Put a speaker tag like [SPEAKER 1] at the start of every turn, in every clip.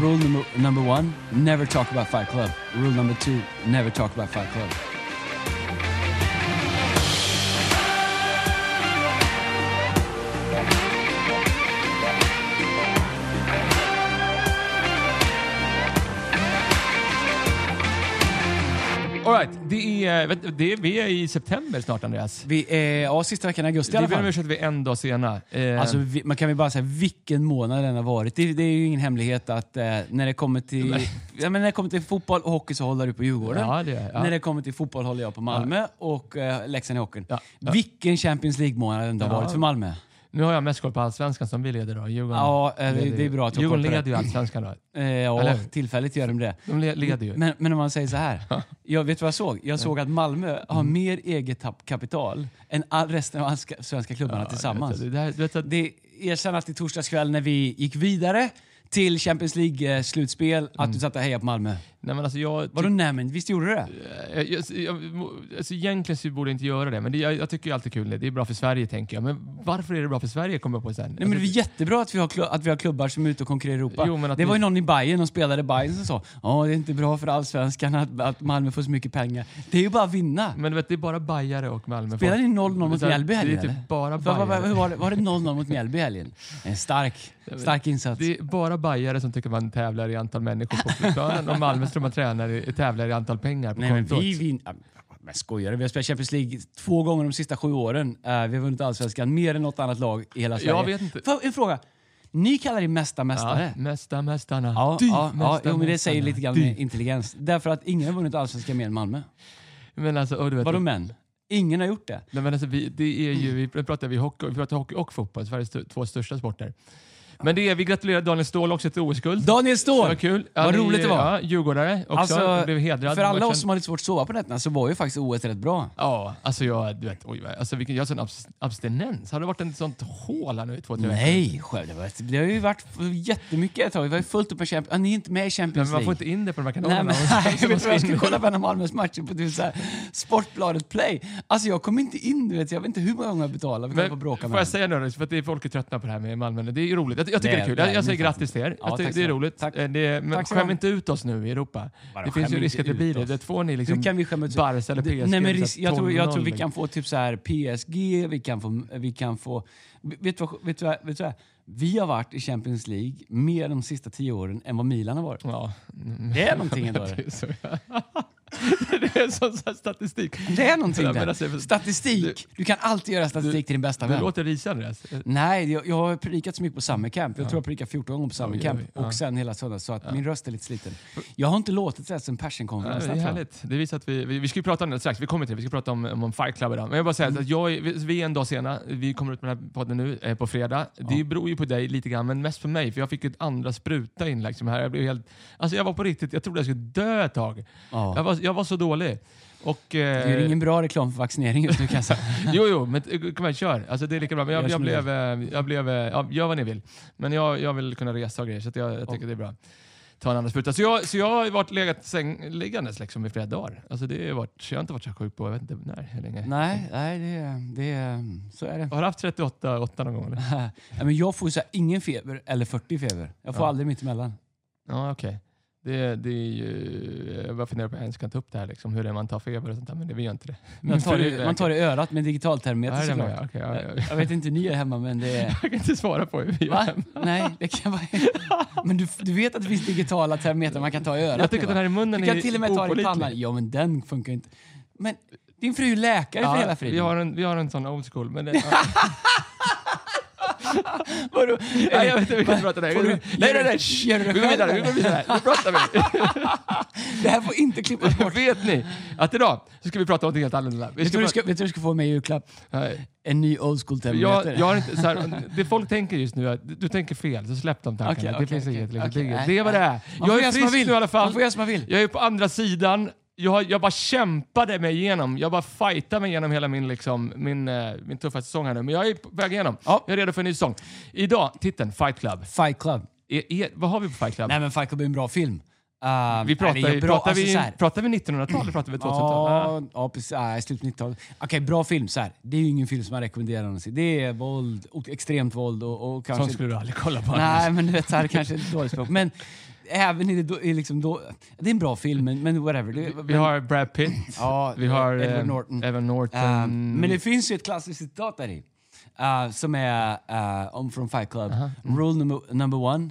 [SPEAKER 1] Rule number, number one, never talk about Fight Club. Rule number two, never talk about Fight Club.
[SPEAKER 2] All right. det är, det är, vi är i september snart Andreas.
[SPEAKER 1] Vi är, ja, sista veckan i augusti i
[SPEAKER 2] Det
[SPEAKER 1] alla fall.
[SPEAKER 2] ursäkt att vi är en dag sena. Eh,
[SPEAKER 1] Alltså, vi, man kan väl bara säga vilken månad den har varit. Det, det är ju ingen hemlighet att eh, när, det kommer till, ja, men när det kommer till fotboll och hockey så håller du på Djurgården.
[SPEAKER 2] Ja, det är- ja.
[SPEAKER 1] När det kommer till fotboll håller jag på Malmö och eh, Leksand i hockeyn. Vilken Champions League-månad det har varit för Malmö.
[SPEAKER 2] Nu har jag mest koll på Allsvenskan som vi leder då. Djurgården
[SPEAKER 1] Ja, eh, det- det är bra att på
[SPEAKER 2] leder ju Allsvenskan då.
[SPEAKER 1] Eh, ja,
[SPEAKER 2] Eller?
[SPEAKER 1] tillfälligt gör de det.
[SPEAKER 2] De le- leder ju.
[SPEAKER 1] Men, men om man säger så här. Jag vet vad jag såg? Jag såg att Malmö har
[SPEAKER 2] Mm.
[SPEAKER 1] mer eget kapital än all resten av svenska klubbarna tillsammans.
[SPEAKER 2] Det, det, det, det,
[SPEAKER 1] erkännas i torsdags kväll när vi gick vidare till Champions League-slutspel att
[SPEAKER 2] Mm.
[SPEAKER 1] du satt och hejade på Malmö.
[SPEAKER 2] nej, men alltså jag,
[SPEAKER 1] Vadå nej men visst gjorde du det?
[SPEAKER 2] jag, jag, jag, alltså egentligen så borde jag inte göra det, men det, jag, jag tycker ju alltid kul. Det är bra för Sverige tänker jag. Men varför är det bra för Sverige kommer jag på sen.
[SPEAKER 1] Nej, men det är jättebra att vi, har att vi har klubbar som är ute och konkurrerar i Europa.
[SPEAKER 2] Jo,
[SPEAKER 1] det var
[SPEAKER 2] vi-
[SPEAKER 1] ju någon i Bayern och spelade Bayern som sa ja det är inte bra för allsvenskan att, att Malmö får så mycket pengar. Det är ju bara att vinna.
[SPEAKER 2] Men du vet, det är bara bajare och Malmö.
[SPEAKER 1] Spelade ni 0-0 mot Mjällby i helgen?
[SPEAKER 2] Det är typ bara bajare.
[SPEAKER 1] hur var det, var det 0-0 mot Mjällby i helgen? En stark, stark insats.
[SPEAKER 2] Det är bara bajare som tycker man tävlar i antal människor på planen och Malmö tror man tränar i, tävlar i antal pengar på
[SPEAKER 1] Nej men
[SPEAKER 2] kontot.
[SPEAKER 1] vi vinner... Men skojar du? Vi har spelat Champions League två gånger de sista sju åren. Eh, vi har vunnit allsvenskan mer än något annat lag i hela Sverige.
[SPEAKER 2] Jag vet inte.
[SPEAKER 1] Får- En fråga. Ni kallar er mesta mästare.
[SPEAKER 2] Ja, mästa mästarna.
[SPEAKER 1] Ja,
[SPEAKER 2] Dy,
[SPEAKER 1] ja, ja,
[SPEAKER 2] mästa
[SPEAKER 1] jo, men det säger lite grann med intelligens. Därför att ingen har vunnit allsvenskan mer än Malmö.
[SPEAKER 2] Men alltså, och du vet,
[SPEAKER 1] Vadå men? Ingen har gjort det.
[SPEAKER 2] Nej, men alltså, vi, det är ju, vi pratar vi hockey, vi pratar hockey och fotboll, Sveriges två största sporter. Men det är, vi gratulerar Daniel Ståhl också till OS-guld.
[SPEAKER 1] Daniel
[SPEAKER 2] Det
[SPEAKER 1] Ståhl!
[SPEAKER 2] var kul.
[SPEAKER 1] Vad roligt det var.
[SPEAKER 2] Ja, djurgårdare också.
[SPEAKER 1] Alltså,
[SPEAKER 2] blev hedrad.
[SPEAKER 1] för alla oss som har lite svårt att sova på nätterna så var ju faktiskt OS rätt bra.
[SPEAKER 2] Ja, alltså jag, du vet, oj, alltså vilken, jag har sån abs, abstinens. Har det varit en sånt hål här nu i två, tre?
[SPEAKER 1] Nej, själv, det, var, det har ju varit jättemycket ett tag. Vi var ju fullt upp med Champions ah, Ni är inte med i
[SPEAKER 2] Men
[SPEAKER 1] Champions
[SPEAKER 2] man får
[SPEAKER 1] League.
[SPEAKER 2] inte in det på de här
[SPEAKER 1] Nej,
[SPEAKER 2] kanalerna.
[SPEAKER 1] men, nej, jag vet jag skulle kolla på en av Malmös matcher på typ så Sportbladet Play. Alltså jag kom inte in, du vet. Jag vet inte hur många gånger jag betalade. Vi kan få
[SPEAKER 2] Men
[SPEAKER 1] bråka
[SPEAKER 2] får
[SPEAKER 1] med
[SPEAKER 2] jag säga nu, för att det är folk är tröttna på det här med Malmö. Det är ju roligt. Jag, tycker
[SPEAKER 1] Det
[SPEAKER 2] det
[SPEAKER 1] är-
[SPEAKER 2] kul.
[SPEAKER 1] det
[SPEAKER 2] Jag, jag säger grattis till er.
[SPEAKER 1] Ja, tack
[SPEAKER 2] det är roligt.
[SPEAKER 1] Tack.
[SPEAKER 2] Eh, Det, men
[SPEAKER 1] Tack
[SPEAKER 2] skäm inte ut oss nu i Europa.
[SPEAKER 1] Vadå,
[SPEAKER 2] det finns ju risk att det blir det.
[SPEAKER 1] oss?
[SPEAKER 2] Det får ni liksom
[SPEAKER 1] Hur kan vi skämma ut
[SPEAKER 2] Barca eller
[SPEAKER 1] Det-
[SPEAKER 2] PSG.
[SPEAKER 1] Nej, men risk, jag, tror, jag tror vi
[SPEAKER 2] 12-0.
[SPEAKER 1] kan få typ så här PSG, vi kan få... Vi kan få vet, du vad, vet, du vad, vet du vad? Vi har varit i Champions League mer de sista tio åren än vad Milan har varit.
[SPEAKER 2] Ja.
[SPEAKER 1] Det är någonting ändå.
[SPEAKER 2] Det är det är sån så här statistik.
[SPEAKER 1] Det är någonting
[SPEAKER 2] Ja,
[SPEAKER 1] där.
[SPEAKER 2] alltså,
[SPEAKER 1] Statistik. Du kan alltid göra statistik till din bästa
[SPEAKER 2] Du
[SPEAKER 1] vän.
[SPEAKER 2] låter risig Andreas.
[SPEAKER 1] Nej, jag, jag har predikat så mycket på Summer Camp. Jag tror jag predikat 14 gånger på Summer
[SPEAKER 2] Oj,
[SPEAKER 1] Camp
[SPEAKER 2] oj, ja.
[SPEAKER 1] och sen hela söndagen så att min röst är lite sliten. Jag har inte låtit här sen
[SPEAKER 2] Ja,
[SPEAKER 1] Passion-konferensen.
[SPEAKER 2] det är härligt. Det visar att vi, vi, vi ska ju prata om det strax. Vi kommer till det. Vi ska prata om, om, Fight Club idag. Men jag bara säga
[SPEAKER 1] Mm.
[SPEAKER 2] att jag, vi, vi är en dag sena. Vi kommer ut med den här podden nu eh, på fredag. Det beror ju på dig lite grann, men mest för mig. För jag fick ett andra spruta in liksom här. Jag blev helt... Alltså jag var på riktigt, jag trodde jag skulle dö ett tag.
[SPEAKER 1] Ja.
[SPEAKER 2] Jag, var, jag var så dålig. Och,
[SPEAKER 1] Det är
[SPEAKER 2] eh,
[SPEAKER 1] ingen bra reklam för vaccinering just nu kan jag säga.
[SPEAKER 2] Jo, jo, men eh, kom igen, kör. Alltså, det är lika bra. Men jag, jag
[SPEAKER 1] som du
[SPEAKER 2] blev... eh, Jag blev eh, ja, gör vad ni vill. Men jag, jag vill kunna resa och grejer, så jag, jag tycker det är bra. Ta en annan spruta. Så jag, så jag har varit legat sängliggandes liksom i flera dagar. Alltså det har varit, jag har inte varit så sjuk på, jag vet inte när, hur länge.
[SPEAKER 1] Nej, nej det, det, så är det.
[SPEAKER 2] Har du haft 38, 8 någon gång? Eller?
[SPEAKER 1] Ja, men jag får så här, ingen feber eller 40 feber. Jag får
[SPEAKER 2] Ja.
[SPEAKER 1] aldrig mitt emellan.
[SPEAKER 2] Ja, okej. Det, det är ju, jag bara funderar på om jag ens kan ta upp det här, liksom, hur det är man tar feber och sånt där, men det vi gör inte det.
[SPEAKER 1] Man tar, det, man tar det i örat med digitaltermometer
[SPEAKER 2] Ja, är
[SPEAKER 1] såklart.
[SPEAKER 2] med, okej, ja, ja, ja.
[SPEAKER 1] Jag vet inte hur ni gör hemma men det är...
[SPEAKER 2] Jag kan inte svara på hur vi gör hemma.
[SPEAKER 1] Nej, det kan vara... Men du, du vet att det finns digitala termometrar man kan ta i örat
[SPEAKER 2] Jag tycker
[SPEAKER 1] med,
[SPEAKER 2] att den här i munnen
[SPEAKER 1] Du kan
[SPEAKER 2] är
[SPEAKER 1] till och med ta det i pannan. Ja men den funkar inte. Men din fru är läkare för hela friden.
[SPEAKER 2] vi, har en, vi har en sån old school. Men det, ja.
[SPEAKER 1] Vadå?
[SPEAKER 2] Nej, jag vet inte, vi kan inte prata det.
[SPEAKER 1] Du-
[SPEAKER 2] Nej, nej, nej, shh.
[SPEAKER 1] det
[SPEAKER 2] Vi går vidare, vi går vidare. Nu pratar vi.
[SPEAKER 1] Det här får inte klippas bort.
[SPEAKER 2] Vet ni att idag så ska vi prata om något helt annorlunda. Vi
[SPEAKER 1] Vet du vad du du ska få med i julklapp?
[SPEAKER 2] nej,
[SPEAKER 1] En ny old school termometer.
[SPEAKER 2] jag, jag har inte, så här, det folk tänker just nu är att du tänker fel, så släpp de tankarna.
[SPEAKER 1] Okej,
[SPEAKER 2] det
[SPEAKER 1] okej,
[SPEAKER 2] finns
[SPEAKER 1] okej,
[SPEAKER 2] inget. Liksom.
[SPEAKER 1] okej,
[SPEAKER 2] det, det är vad det är. Jag är frisk nu i alla fall.
[SPEAKER 1] Man får göra som man vill.
[SPEAKER 2] Jag är på andra sidan. Jag, jag bara kämpade mig igenom. Jag bara fightade mig igenom hela min, liksom, min, eh, min tuffa säsong här nu. Men jag är på väg igenom.
[SPEAKER 1] Ja.
[SPEAKER 2] Jag är redo för en ny säsong. Idag, titeln Fight Club.
[SPEAKER 1] Fight Club.
[SPEAKER 2] Är, är, vad har vi på Fight Club?
[SPEAKER 1] Nej men Fight Club är en bra film. Uh,
[SPEAKER 2] vi pratar,
[SPEAKER 1] nej, är
[SPEAKER 2] ju-
[SPEAKER 1] bra,
[SPEAKER 2] pratar,
[SPEAKER 1] alltså,
[SPEAKER 2] vi,
[SPEAKER 1] så här.
[SPEAKER 2] pratar vi 1900-tal eller pratar vi 2000-tal?
[SPEAKER 1] Ja, ja, precis. Nej, slutet på 90-talet. Okej, bra film. Så här. Det är ju ingen film som man rekommenderar någon att se. Det är våld, och extremt våld och, och kanske...
[SPEAKER 2] Sånt skulle du aldrig kolla på.
[SPEAKER 1] Nej, men du vet, så här, kanske ett dåligt språk. Men även i det, i liksom då, det är en bra film, men, men whatever. Det,
[SPEAKER 2] Vi har Brad Pitt.
[SPEAKER 1] ja,
[SPEAKER 2] Vi har
[SPEAKER 1] Edward
[SPEAKER 2] eh,
[SPEAKER 1] Norton.
[SPEAKER 2] Evan Norton.
[SPEAKER 1] Eh, men det finns ju ett klassiskt citat där i. eh, som är eh, om från Fight Club. Rule number, number one,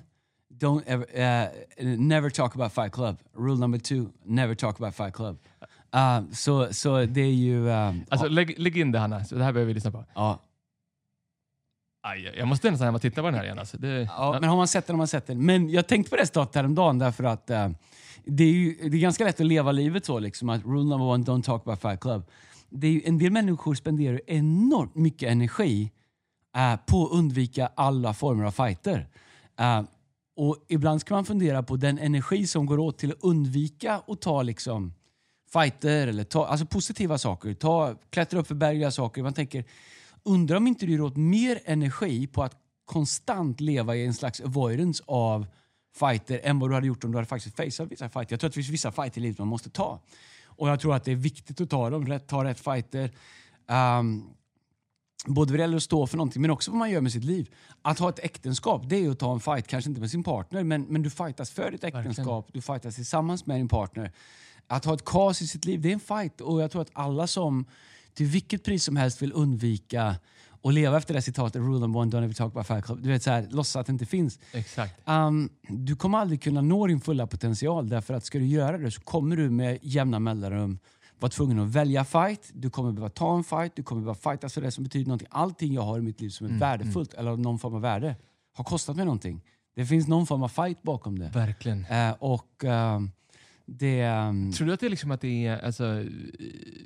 [SPEAKER 1] don't ever, never talk about Fight Club. Rule number two, never talk about Fight Club. Så, så det är ju... eh,
[SPEAKER 2] Alltså, lägg, lägg in det Hanna, så det här behöver vi lyssna på. Aj, jag måste nästan hem och titta på den här igen. Alltså. Det,
[SPEAKER 1] Ja, men har man sett den har man sett den. Men jag tänkte på det citatet häromdagen därför att eh, det, är ju, det är ganska lätt att leva livet så. Liksom, att rule number one, don't talk about Fight Club. Det är ju, en del människor spenderar enormt mycket energi eh, på att undvika alla former av fighter. Eh, och ibland ska man fundera på den energi som går åt till att undvika att ta liksom fighter eller ta, alltså positiva saker. Ta, klättra upp för bergiga saker. Man tänker, undrar om inte du åt mer energi på att konstant leva i en slags avoidance av fighter än vad du hade gjort om du hade faktiskt faceat vissa fighter. Jag tror att det finns vissa fighter i livet man måste ta. Och jag tror att det är viktigt att ta dem, ta rätt fighter. Um, både vad det gäller att stå för någonting men också vad man gör med sitt liv. Att ha ett äktenskap, det är att ta en fight, kanske inte med sin partner, men, men du fightas för ditt äktenskap, du fightas tillsammans med din partner. Att ha ett kas i sitt liv, det är en fight. Och jag tror att alla som till vilket pris som helst vill undvika och leva efter det citatet, rule number one, don't ever talk about fight club. Du vet, så här, låtsas att det inte finns.
[SPEAKER 2] Exakt.
[SPEAKER 1] Um, du kommer aldrig kunna nå din fulla potential därför att ska du göra det så kommer du med jämna mellanrum vara tvungen att välja fight, du kommer behöva ta en fight, du kommer behöva fightas för det som betyder någonting. Allting jag har i mitt liv som är värdefullt eller har någon form av värde har kostat mig någonting. Det finns någon form av fight bakom det.
[SPEAKER 2] Verkligen.
[SPEAKER 1] Eh, och ehm, det... um...
[SPEAKER 2] Tror du att det, är liksom att det är alltså,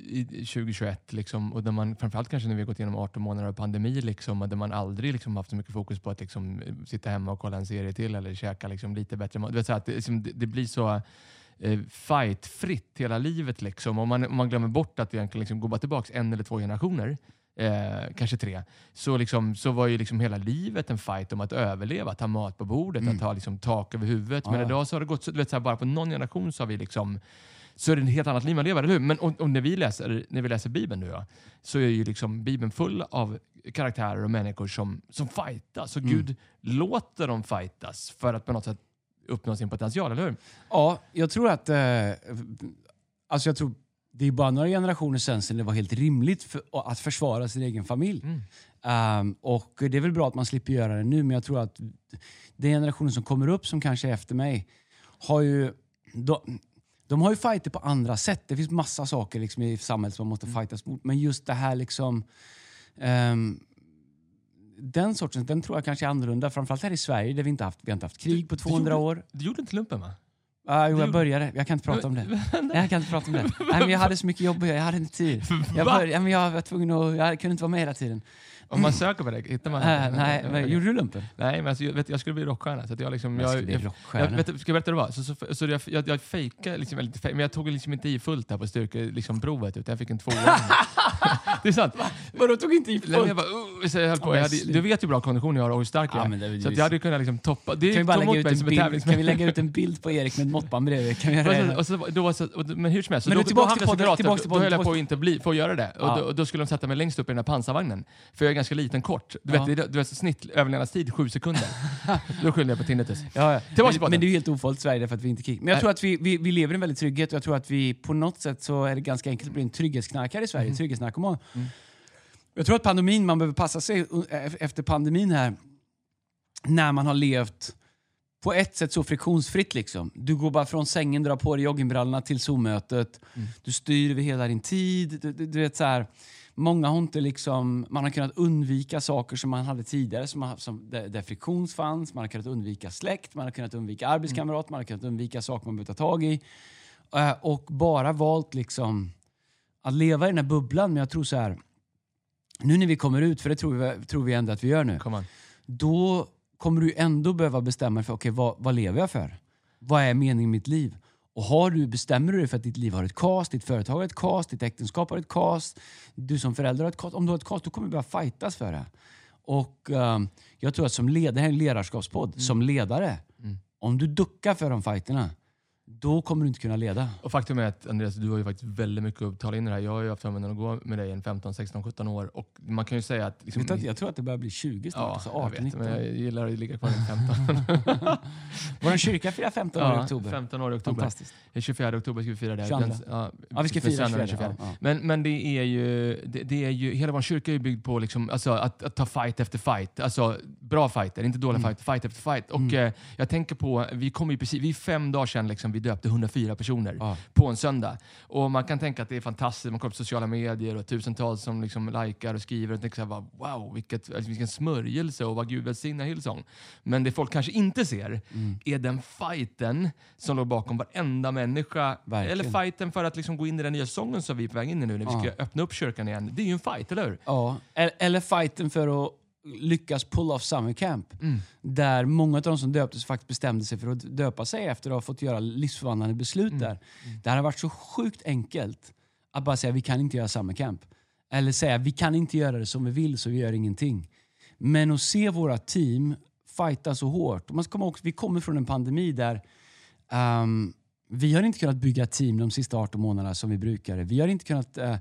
[SPEAKER 2] i 2021, liksom, och där man, framförallt kanske när vi har gått igenom 18 månader av pandemi, liksom, där man aldrig liksom, haft så mycket fokus på att liksom, eh, sitta hemma och kolla en serie till eller käka liksom, lite bättre mat. Det, liksom, det, det blir så eh, fightfritt hela livet. Liksom. Om, man, om man glömmer bort att egentligen liksom, gå bara tillbaka en eller två generationer, eh, kanske tre, så, liksom, så var ju liksom hela livet en fight om att överleva, att ha mat på bordet, att ha liksom, tak över huvudet. Men
[SPEAKER 1] Ja.
[SPEAKER 2] idag så har det gått, så, du vet, så här, bara på någon generation så har vi liksom så är det ett helt annat liv man lever, eller hur? Men och, och när, vi läser, när vi läser Bibeln nu ja, så är ju liksom Bibeln full av karaktärer och människor som, som fightas. Och Gud låter dem fightas för att på något sätt uppnå sin potential, eller hur?
[SPEAKER 1] Ja, jag tror att... Eh, alltså jag tror, det är bara några generationer sedan, sedan det var helt rimligt för, att försvara sin egen familj. Ehm, och det är väl bra att man slipper göra det nu, men jag tror att den generationen som kommer upp, som kanske är efter mig, har ju... De, de har ju fighter på andra sätt. Det finns massa saker liksom i samhället som man måste fightas mot. Men just det här liksom... ehm, den sortens, den tror jag kanske är annorlunda. Framförallt här i Sverige där vi inte haft, vi har inte haft krig på 200 år.
[SPEAKER 2] Du gjorde inte lumpen va?
[SPEAKER 1] Ah, jo, jag började. Jag kan inte prata om det. Nej, jag kan inte prata om det. Nej, men jag hade så mycket jobb att göra. Jag hade inte tid. Jag, började, ja, men jag var tvungen att... Jag kunde inte vara med hela tiden.
[SPEAKER 2] Om man söker på det, hittar man
[SPEAKER 1] Äh, nej, men, gjorde du lumpen?
[SPEAKER 2] Nej, men alltså, jag, vet, jag skulle bli rockstjärna. Så jag, liksom,
[SPEAKER 1] Jag skulle bli rockstjärna.
[SPEAKER 2] jag, vet, ska jag berätta hur det var? Så, så, så jag, jag, jag fejkade, liksom, men jag tog liksom inte i fullt där på styrkeprovet. Liksom, provet, utan jag fick en tvåa. Det är sant.
[SPEAKER 1] Vadå, tog inte i
[SPEAKER 2] men Jag bara, uh, så jag höll på.
[SPEAKER 1] Ja,
[SPEAKER 2] Jag hade, du vet ju hur bra kondition jag har och hur stark jag
[SPEAKER 1] Ja,
[SPEAKER 2] är.
[SPEAKER 1] är
[SPEAKER 2] så att jag hade kunnat liksom toppa. Det
[SPEAKER 1] Kan vi, bara lägga ut en bild, kan vi lägga ut en bild på Erik med måttband bredvid? Kan vi göra det?
[SPEAKER 2] Och så, och så, då, så, och, men hur som helst,
[SPEAKER 1] Men
[SPEAKER 2] då,
[SPEAKER 1] nu tillbaks
[SPEAKER 2] då,
[SPEAKER 1] till podden,
[SPEAKER 2] som
[SPEAKER 1] tillbaks till
[SPEAKER 2] då höll jag på att inte bli, få göra det. Och,
[SPEAKER 1] Ja.
[SPEAKER 2] då, och då skulle de sätta mig längst upp i den här pansarvagnen. För jag är ganska liten, kort. Du
[SPEAKER 1] Ja.
[SPEAKER 2] vet, det- du vet snitt överlevnadstid sju sekunder. då skyllde jag på tinnitus.
[SPEAKER 1] Ja, ja.
[SPEAKER 2] Tillbaks till
[SPEAKER 1] Men,
[SPEAKER 2] podden.
[SPEAKER 1] men det är ju helt ofarligt i Sverige därför att vi inte krig. Men jag
[SPEAKER 2] Nej.
[SPEAKER 1] tror att vi, vi, vi lever i en väldigt trygghet och jag tror att vi på något sätt så är det ganska enkelt att bli en trygghetsknarkare i Sverige,
[SPEAKER 2] Mm.
[SPEAKER 1] trygghetsnarkoman. Jag tror att pandemin, man behöver passa sig uh, efter pandemin här, när man har levt på ett sätt så friktionsfritt. Liksom. Du går bara från sängen, drar på dig joggingbrallorna till Zoom-mötet.
[SPEAKER 2] Mm.
[SPEAKER 1] Du styr över hela din tid. Du, du, du vet, så här, många har inte liksom, man har kunnat undvika saker som man hade tidigare, som, som, där, där friktion fanns. Man har kunnat undvika släkt, man har kunnat undvika arbetskamrat, man har kunnat undvika saker man behöver ta tag i. Eh, och bara valt liksom att leva i den här bubblan. Men jag tror så här, nu när vi kommer ut, för det tror vi, tror vi ändå att vi gör nu då kommer du ändå behöva bestämma dig för okay, vad, vad lever jag för? Vad är meningen i mitt liv? Och har du, bestämmer du dig för att ditt liv har ett cast, ditt företag har ett cast, ditt äktenskap har ett cast, du som förälder har ett cast. Om du har ett cast, då kommer du behöva fightas för det. Och ehm, jag tror att som ledare, det här är en ledarskapspodd, som ledare, om du duckar för de fighterna, då kommer du inte kunna leda.
[SPEAKER 2] Och faktum är att Andreas, du har ju faktiskt väldigt mycket att tala in i det här. Jag har ju haft förmånen att gå med dig i 15, 16, 17 år och man kan ju säga att... Liksom,
[SPEAKER 1] Vet att jag tror att det börjar bli 20 snart.
[SPEAKER 2] ja,
[SPEAKER 1] alltså
[SPEAKER 2] jag
[SPEAKER 1] 18,
[SPEAKER 2] vet,
[SPEAKER 1] 19.
[SPEAKER 2] men jag gillar att ligga kvar i 15.
[SPEAKER 1] Vår kyrka firar 15 år i oktober.
[SPEAKER 2] 15 år i oktober.
[SPEAKER 1] Fantastiskt.
[SPEAKER 2] 24 oktober ska vi fira det.
[SPEAKER 1] 22.
[SPEAKER 2] Den- ja,
[SPEAKER 1] Ja, vi ska fira
[SPEAKER 2] söndagen
[SPEAKER 1] 24.
[SPEAKER 2] 24.
[SPEAKER 1] Ja.
[SPEAKER 2] Men, men det är ju, det, det är ju, hela vår kyrka är ju byggd på liksom, alltså, att, att ta fight efter fight. Alltså bra fighter, inte dåliga
[SPEAKER 1] Mm.
[SPEAKER 2] fighter, fight efter fight. Och eh, jag tänker på, vi kom ju precis, vi är fem dagar sedan liksom, vi döpte 104 personer
[SPEAKER 1] Ja.
[SPEAKER 2] på en söndag. Och man kan tänka att det är fantastiskt, man kollar på sociala medier och tusentals som liksom likar och skriver och tänker så här, bara, wow, vilket, alltså, vilken smörjelse och vad Gud välsignar Hillsong. Men det folk kanske inte ser
[SPEAKER 1] Mm.
[SPEAKER 2] är den fighten som låg bakom varenda människa.
[SPEAKER 1] Verkligen.
[SPEAKER 2] Eller fighten för att liksom gå in i den nya sången som vi är på väg in i nu när vi ska
[SPEAKER 1] Ja.
[SPEAKER 2] öppna upp kyrkan igen. Det är ju en fight, eller hur?
[SPEAKER 1] Ja, eller- eller fighten för att lyckas pull off summer camp.
[SPEAKER 2] Mm.
[SPEAKER 1] Där många av de som döptes faktiskt bestämde sig för att döpa sig efter att ha fått göra livsförvandlande beslut där. Det hade varit så sjukt enkelt att bara säga vi kan inte göra summer camp. Eller säga vi kan inte göra det som vi vill så vi gör ingenting. Men att se våra team fighta så hårt. Och Man ska komma ihåg, vi kommer från en pandemi där ehm, vi har inte kunnat bygga team de sista 18 månaderna som vi brukar. Vi har inte kunnat eh,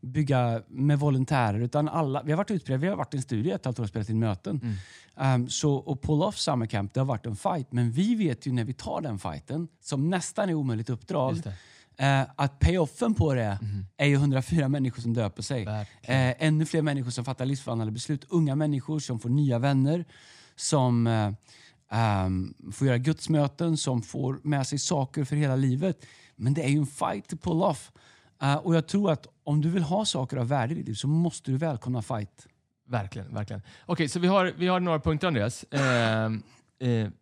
[SPEAKER 1] bygga med volontärer. Utan alla, vi har varit utspridda, vi har varit i en studio ett halvt år och spelat in möten. Um, så att pull off summer camp, det har varit en fight. Men vi vet ju när vi tar den fighten, som nästan är omöjligt uppdrag, eh, att payoffen på det är ju 104 människor som döper sig. Eh, ännu fler människor som fattar livsförvandlande beslut. Unga människor som får nya vänner. Som eh, ehm, får göra gudsmöten, som får med sig saker för hela livet. Men det är ju en fight to pull off. Eh, och jag tror att om du vill ha saker av värde i ditt liv så måste du välkomna fight.
[SPEAKER 2] Verkligen, verkligen. Okej, så vi har, vi har några punkter Andreas. Eh, eh,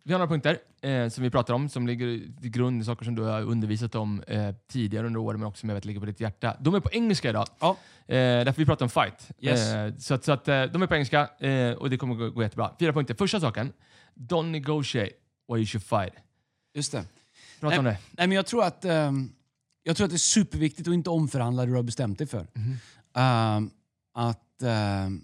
[SPEAKER 2] vi har några punkter eh, som vi pratar om som ligger till grund i saker som du har undervisat om eh, tidigare under åren men också som jag vet ligger på ditt hjärta. De är på engelska idag.
[SPEAKER 1] Ja.
[SPEAKER 2] Eh, därför vi pratar om fight.
[SPEAKER 1] Yes.
[SPEAKER 2] Eh, så att, så att, de är på engelska eh, och det kommer gå, gå jättebra. Fyra punkter. Första saken. Don't negotiate or you should fight.
[SPEAKER 1] Just det.
[SPEAKER 2] Prata om det.
[SPEAKER 1] Nej, men jag, tror att, ehm, jag tror att det är superviktigt att inte omförhandla det du har bestämt dig för. Ehm, att ehm,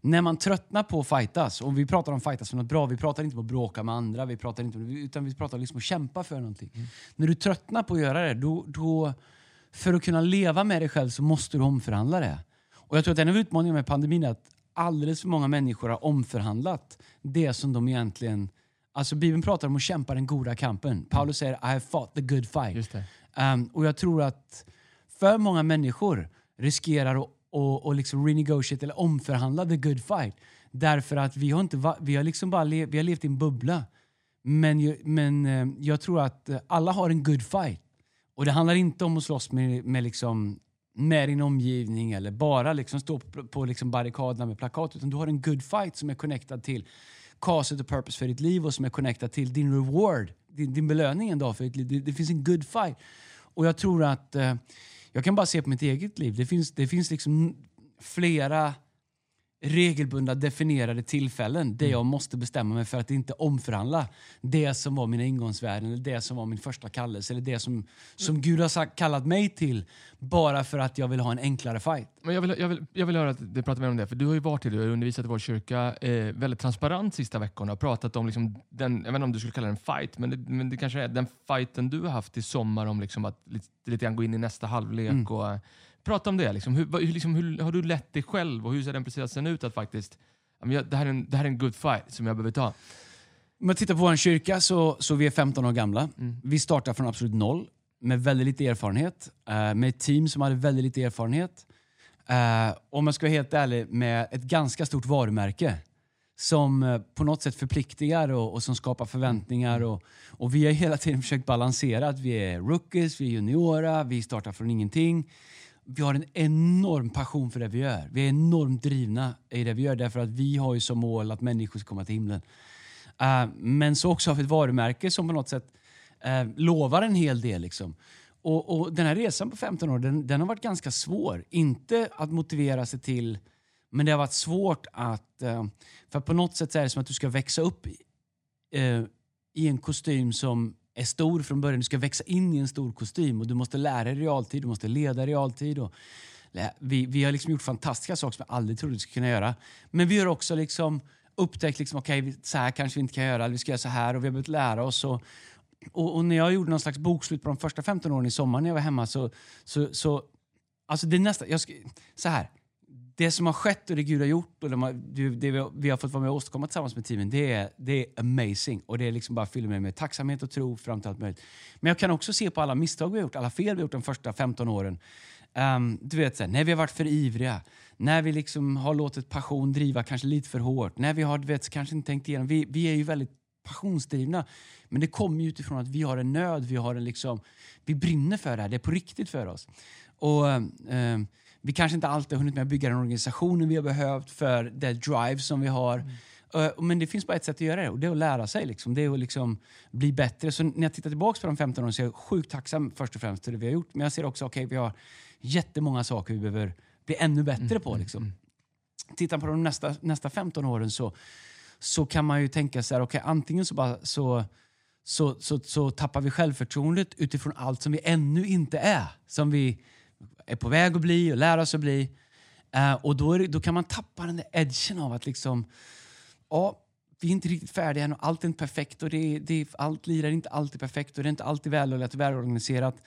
[SPEAKER 1] när man tröttnar på att fightas, och vi pratar om fightas som något bra, vi pratar inte om att bråka med andra, vi pratar inte om, utan vi pratar liksom om att kämpa för någonting. När du tröttnar på att göra det, då, då, för att kunna leva med dig själv så måste du omförhandla det. Och jag tror att en av utmaningarna med pandemin är att alldeles för många människor har omförhandlat det som de egentligen... Alltså Bibeln pratar om att kämpa den goda kampen. Paulus säger I have fought the good fight. Um, och jag tror att för många människor riskerar att och, och liksom renegotiate eller omförhandla the good fight. Därför att vi har, inte vi har liksom bara vi har levt i en bubbla. Men, men ehm, jag tror att alla har en good fight. Och det handlar inte om att slåss med, med, liksom, med din omgivning eller bara liksom stå på, på liksom barrikaderna med plakat. Utan du har en good fight som är connectad till caset och purpose för ditt liv och som är connectad till din reward, din, din belöning en dag för ditt liv. Det, det finns en good fight. Och jag tror att, eh, jag kan bara se på mitt eget liv, det finns, det finns liksom flera regelbundna definierade tillfällen där jag måste bestämma mig för att inte omförhandla det som var mina ingångsvärden, eller det som var min första kallelse, eller det som, som Gud har sagt, kallat mig till, bara för att jag vill ha en enklare fight.
[SPEAKER 2] Men jag vill, jag, vill, jag vill höra att du pratar mer om det, för du har ju varit det, du har undervisat i vår kyrka eh, väldigt transparent sista veckorna och pratat om liksom den, jag vet inte om du skulle kalla det en fight, men det, men det kanske är den fighten du har haft i sommar om liksom att lite, lite grann gå in i nästa halvlek
[SPEAKER 1] Mm.
[SPEAKER 2] och prata om det. Liksom. Hur, liksom, hur har du lett dig själv och hur ser den processen ut att faktiskt, jag, det, här är en, det här är en good fight som jag behöver ta.
[SPEAKER 1] Om man tittar på vår kyrka så, så vi är 15 år gamla.
[SPEAKER 2] Mm.
[SPEAKER 1] Vi startar från absolut noll med väldigt lite erfarenhet. eh, med ett team som hade väldigt lite erfarenhet. Uh, om jag ska vara helt ärlig, med ett ganska stort varumärke. Som eh, på något sätt förpliktigar och, och som skapar förväntningar. Och, och vi har hela tiden försökt balansera att vi är rookies, vi är juniora, vi startar från ingenting. Vi har en enorm passion för det vi gör. Vi är enormt drivna i det vi gör därför att vi har ju som mål att människor ska komma till himlen. Uh, men så också har vi ett varumärke som på något sätt uh, lovar en hel del. Liksom. Och, och Den här resan på 15 år den, den har varit ganska svår. Inte att motivera sig till, men det har varit svårt att... Uh, för på något sätt så är det som att du ska växa upp i, i en kostym som är stor från början. Du ska växa in i en stor kostym och du måste lära dig realtid, du måste leda i realtid. Och, vi, vi har liksom gjort fantastiska saker som jag aldrig trodde vi skulle kunna göra. Men vi har också liksom upptäckt liksom, okej, vi- så här kanske vi inte kan göra, eller vi ska göra så här och vi har behövt lära oss. Och, och, och när jag gjorde någon slags bokslut på de första 15 åren i sommar när jag var hemma så... så, så alltså det nästa, jag ska, så här. Det som har skett och det Gud har gjort och det, vi, har, fått vara med och åstadkomma tillsammans med teamen, det är, det är amazing. Och det är liksom bara fyller mig med tacksamhet och tro fram till allt möjligt. Men jag kan också se på alla misstag vi har gjort, alla fel vi har gjort de första 15 åren. Um, du vet, så här, när vi har varit för ivriga, när vi liksom har låtit passion driva kanske lite för hårt, när vi har du vet, kanske inte tänkt igenom. Vi, vi är ju väldigt passionsdrivna. Men det kommer ju utifrån att vi har en nöd, vi, har en liksom, vi brinner för det här, det är på riktigt för oss. Och Um, vi kanske inte alltid har hunnit med att bygga den organisationen vi har behövt för det drive som vi har. Mm. Uh, men det finns bara ett sätt att göra det och det är att lära sig. Liksom. Det är att liksom bli bättre. Så när jag tittar tillbaka på de 15 åren så är jag sjukt tacksam först och främst för det vi har gjort. Men jag ser också att okay, vi har jättemånga saker vi behöver bli ännu bättre mm. på. Liksom. Mm. Tittar på de nästa, nästa 15 åren så, så kan man ju tänka så här, okay, antingen så, bara, så, så, så, så tappar vi självförtroendet utifrån allt som vi ännu inte är. Som vi är på väg att bli och lär oss att bli. Uh, och då, det, då kan man tappa den där edgen av att liksom, ja, vi är inte riktigt färdiga än och allt är inte perfekt och det, det, allt lirar inte alltid perfekt och det är inte alltid välorgat och välorganiserat.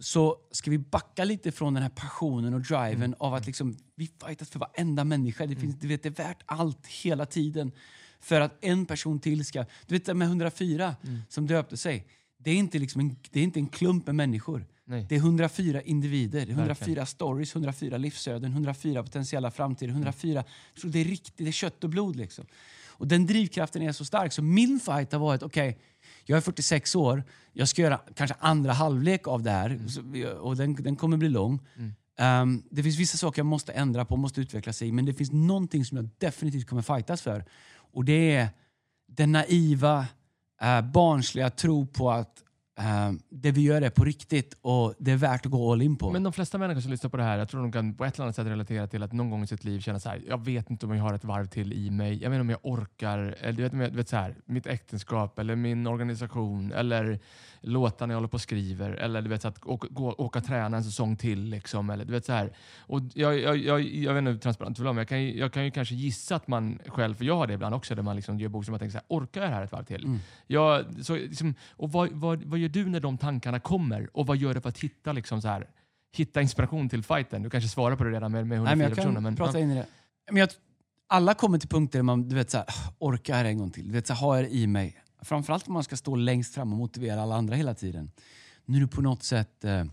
[SPEAKER 1] Så ska vi backa lite från den här passionen och driven mm. av att liksom, vi fightas för varenda människa. Det, finns, mm. vet, det är värt allt hela tiden för att en person till ska... Du vet med 104 mm. som döpte sig. Det är inte, liksom en, det är inte en klump med människor. Nej. Det är 104 individer, 104 Verkligen. stories, 104 livsöden, 104 potentiella framtider. 104, det är riktigt, det är kött och blod. Liksom. Och den drivkraften är så stark. Så min fight har varit, okej, okay, jag är 46 år, jag ska göra kanske andra halvlek av det här mm. och den, den kommer bli lång. Mm. Um, det finns vissa saker jag måste ändra på, måste utveckla sig men det finns någonting som jag definitivt kommer fightas för. Och det är den naiva, uh, barnsliga tro på att Uh, det vi gör är på riktigt och det är värt att gå all in på.
[SPEAKER 2] Men de flesta människor som lyssnar på det här, jag tror de kan på ett eller annat sätt relatera till att någon gång i sitt liv känna så här, jag vet inte om jag har ett varv till i mig, jag vet inte om jag orkar, eller du vet, du vet så här, mitt äktenskap eller min organisation eller låtar när jag håller på och skriver eller du vet, så att åka, gå, åka träna en säsong till. Liksom, eller, du vet, så här. Och jag, jag, jag, jag vet inte hur transparent du vill men jag kan, jag kan ju kanske gissa att man själv, för jag har det ibland också, där man liksom gör bok som man tänker så här, orkar jag det här ett varv till? Mm. Jag, så, liksom, och vad, vad, vad gör du när de tankarna kommer? Och vad gör du för att hitta, liksom, så här, hitta inspiration till fighten? Du kanske svarar på det redan med, med 104
[SPEAKER 1] Nej,
[SPEAKER 2] men jag kan
[SPEAKER 1] personer. prata in i det. Men jag, alla kommer till punkter där man du vet, så här, orkar en gång till. Du vet, så här, har jag i mig framförallt om man ska stå längst fram och motivera alla andra hela tiden. Nu är du på något sätt eh,